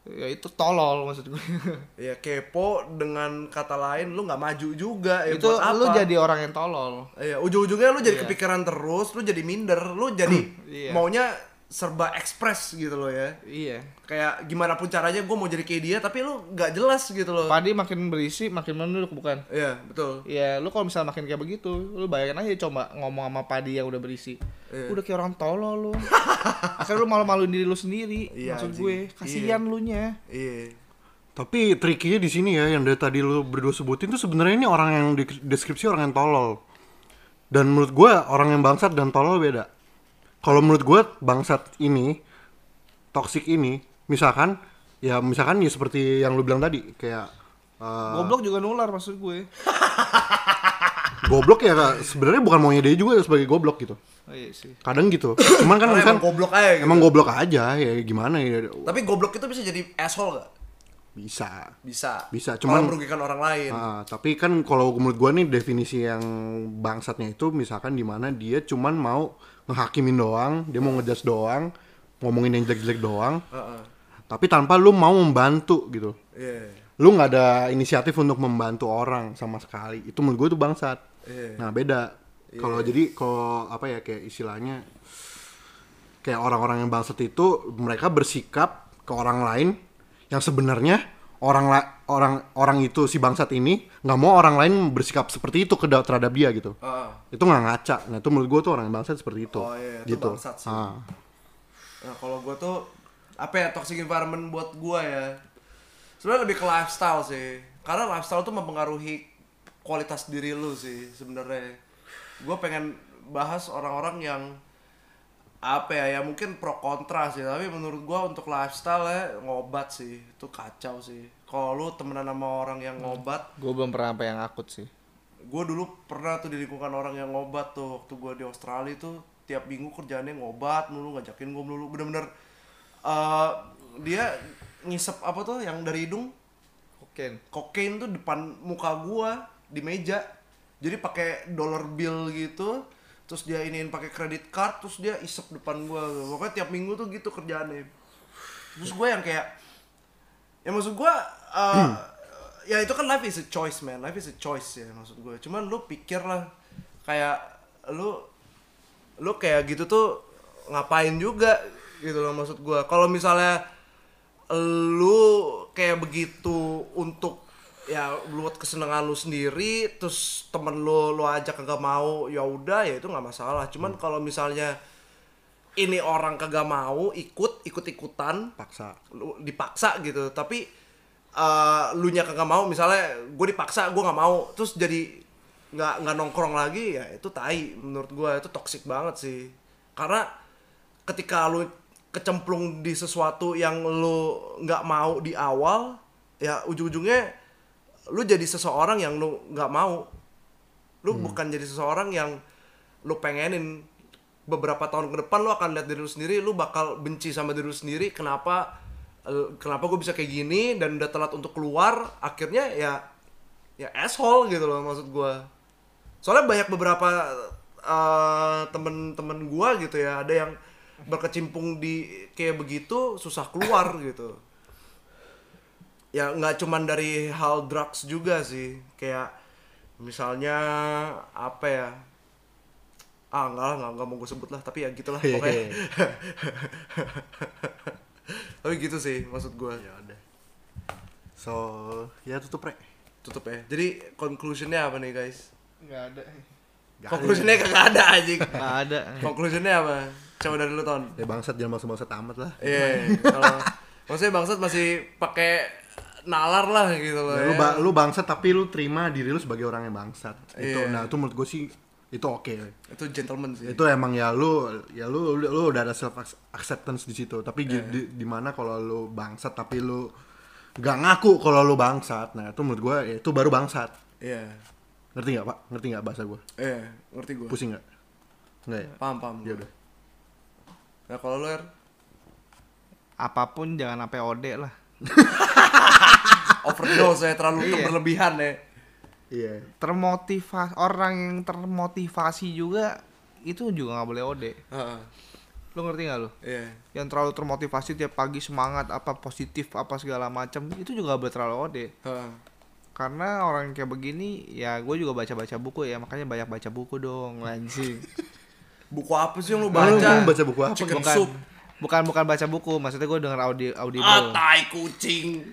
Ya itu tolol maksud gue. Iya kepo dengan kata lain lu nggak maju juga ya itu buat apa? lu jadi orang yang tolol. Iya, ujung-ujungnya lu jadi Iya. kepikiran terus, lu jadi minder, lu jadi Iya. maunya serba ekspres gitu loh ya. Iya. Kayak gimana pun caranya gue mau jadi kayak dia, tapi lu nggak jelas gitu loh. Padi makin berisi makin menunduk bukan? Iya, betul. Iya, lu kalau misalnya makin kayak begitu, lu bayangin aja coba ngomong sama padi yang udah berisi. Iya. Udah kayak orang tolol lu. Akhirnya lu malu-maluin diri lu sendiri. Iya, maksud gue, kasihan lu nya. Iya. Tapi triknya di sini ya yang dari tadi lu berdua sebutin tuh sebenarnya ini orang yang di deskripsi orang yang tolol. Dan menurut gua orang yang bangsat dan tolol beda. Kalau menurut gua bangsat ini toksik ini misalkan ya misalkan ya seperti yang lu bilang tadi kayak eh, Goblok juga nular maksud gue. goblok ya sebenarnya bukan maunya dia juga sebagai goblok gitu. Oh, iya sih. Kadang gitu. Cuman kan misalkan emang goblok aja gitu. emang goblok aja ya gimana ya Tapi goblok itu bisa jadi asshole gak? bisa. Bisa. Bisa, cuman- merugikan orang lain. Ah, tapi kan kalau menurut gua nih definisi yang bangsatnya itu misalkan di mana dia cuman mau ngehakimin doang, dia mau ngejudge doang, ngomongin yang jelek-jelek doang, tapi tanpa lu mau membantu gitu. Iya. lu nggak ada inisiatif untuk membantu orang sama sekali itu menurut gue tuh bangsat Iya. nah beda kalau jadi kalau apa ya kayak istilahnya kayak orang-orang yang bangsat itu mereka bersikap ke orang lain yang sebenarnya orang la- orang orang itu si bangsat ini nggak mau orang lain bersikap seperti itu ke terhadap dia gitu. Ah. itu nggak ngaca. Nah itu menurut gue tuh orang bangsat seperti itu. Oh, iya, itu gitu. bangsat sih. Ah. Nah kalau gue tuh apa ya toxic environment buat gue ya sebenarnya lebih ke lifestyle sih. Karena lifestyle tuh mempengaruhi kualitas diri lu sih sebenarnya. Gue pengen bahas orang-orang yang apa ya ya mungkin pro kontra sih. Tapi menurut gue untuk lifestyle ya ngobat sih. Itu kacau sih kalau lu temenan sama orang yang ngobat Gue belum pernah apa yang akut sih. gue dulu pernah tuh di lingkungan orang yang ngobat tuh. Waktu gue di Australia tuh tiap minggu kerjaannya ngobat mulu ngajakin gue mulu. Bener-bener eh, dia ngisep apa tuh yang dari hidung? Kokain. kokain tuh depan muka gua di meja. Jadi pakai dollar bill gitu terus dia iniin pakai credit card terus dia isep depan gua pokoknya tiap minggu tuh gitu kerjaannya. Terus gue yang kayak ya maksud gua uh, ya itu kan life is a choice man. Life is a choice ya maksud gue cuman lu pikir lah kayak lu lu kayak gitu tuh ngapain juga gitu loh maksud gua. Kalau misalnya lu kayak begitu untuk ya buat kesenangan lu sendiri terus temen lu lu ajak kagak mau ya udah ya itu nggak masalah. Cuman kalau misalnya ini orang kagak mau ikut ikut ikutan paksa. lu dipaksa gitu. Tapi eh lu nya kagak mau misalnya gue dipaksa gue nggak mau terus jadi nggak nggak nongkrong lagi ya itu tai menurut gue itu toxic banget sih. Karena ketika lu kecemplung di sesuatu yang lu nggak mau di awal ya ujung-ujungnya lu jadi seseorang yang lu nggak mau. Lu bukan jadi seseorang yang lu pengenin beberapa tahun ke depan lu akan lihat diri lu sendiri lu bakal benci sama diri lu sendiri kenapa eh, kenapa gue bisa kayak gini dan udah telat untuk keluar akhirnya ya ya asshole gitu loh maksud gue soalnya banyak beberapa eh, temen-temen gue gitu ya ada yang berkecimpung di kayak begitu susah keluar gitu. Ya nggak cuman dari hal drugs juga sih kayak misalnya apa ya ah enggak lah nggak nggak mau gue sebut lah tapi ya gitulah pokoknya. tapi gitu sih maksud gue ya udah. So ya tutup rek. Tutup ya. Jadi conclusionnya apa nih guys? Nggak ada. Gak conclusionnya kagak ada anjing. Nggak ada. conclusionnya apa? Coba dari lu ton. Ada. ya bangsat jangan bangsat bangsat amat lah. Iya kalau maksudnya bangsat masih pakai nalar lah gitu loh Ya, lu, ba- lu bangsat tapi lu terima diri lu sebagai orang yang bangsat. Itu Iya. nah itu menurut gue sih itu oke. Itu gentleman sih. Itu emang ya lu ya lu lu, lu udah ada self acceptance di situ. Tapi Iya. di, di, mana kalau lu bangsat tapi lu gak ngaku kalau lu bangsat nah itu menurut gue ya, itu baru bangsat. Iya. Ngerti nggak pak? Ngerti nggak bahasa gue iya ngerti gue pusing nggak? Nggak ya? Paham paham ya udah. Nah kalau lu Er? Apa pun jangan sampai OD lah. overdose ya terlalu Iya. berlebihan ya iya Termotivasi orang yang termotivasi juga itu juga nggak boleh OD. Heeh. Lu ngerti nggak lu? iya Yang terlalu termotivasi tiap pagi semangat apa positif apa segala macam itu juga nggak boleh terlalu OD. Heeh. Karena orang kayak begini ya gue juga baca-baca buku ya makanya banyak baca buku dong anjing. buku apa sih yang lu Lu baca mau baca buku apa Chicken bukan soup bukan bukan baca buku maksudnya gue denger audio audible. ah tai kucing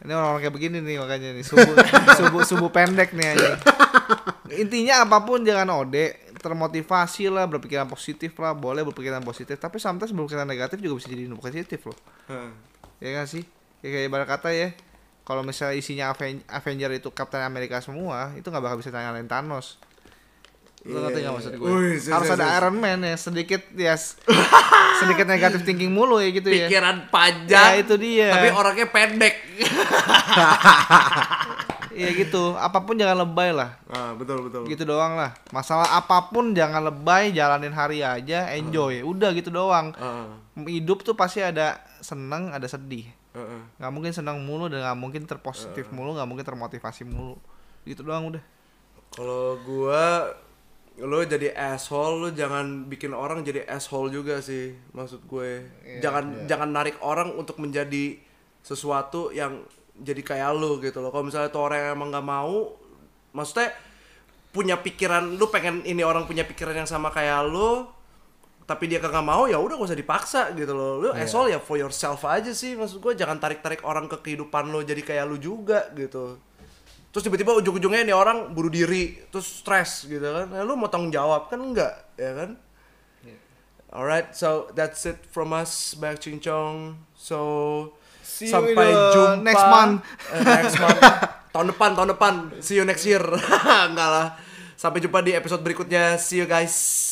Ini orang-orang kayak begini nih makanya nih subuh subuh subuh pendek nih aja. Intinya apa pun jangan ode, termotivasi lah, berpikiran positif lah, boleh berpikiran positif, tapi sometimes berpikiran negatif juga bisa jadi positif loh. Heeh. Ya kan sih? Ya, kayak ibarat kata ya, kalau misalnya isinya Aven- Avenger itu Captain America semua, itu nggak bakal bisa nyalain Thanos. Lu Iya, ngerti nggak iya. maksud gue? Serius, Harus ada serius. Iron Man ya, sedikit ya s- sedikit negatif thinking mulu ya gitu ya. pikiran panjang Ya, itu dia. tapi orangnya pendek Iya gitu, apa pun jangan lebay lah. ah betul betul gitu doang lah masalah apa pun jangan lebay jalanin hari aja enjoy udah gitu doang Heeh. hidup tuh pasti ada seneng ada sedih Heeh. nggak mungkin senang mulu dan nggak mungkin terpositif mulu nggak mungkin termotivasi mulu gitu doang udah kalau gua lo jadi asshole lo jangan bikin orang jadi asshole juga sih maksud gue. Jangan jangan narik orang untuk menjadi sesuatu yang jadi kayak lu gitu loh. Kalau misalnya tuh orang yang emang nggak mau maksudnya punya pikiran lu pengen ini orang punya pikiran yang sama kayak lu tapi dia kagak mau ya udah gak usah dipaksa gitu loh. Lu asshole ya for yourself aja sih maksud gue. Jangan tarik tarik orang ke kehidupan lo jadi kayak lu juga gitu terus tiba-tiba ujung-ujungnya nih orang bunuh diri terus stres gitu kan. Nah, lu mau tanggung jawab? Kan enggak ya kan? Alright so that's it from us back cincong. So See sampai jumpa. next month. Eh, next month. Tahun depan tahun depan. See you next year. Enggak lah. Sampai jumpa di episode berikutnya. See you guys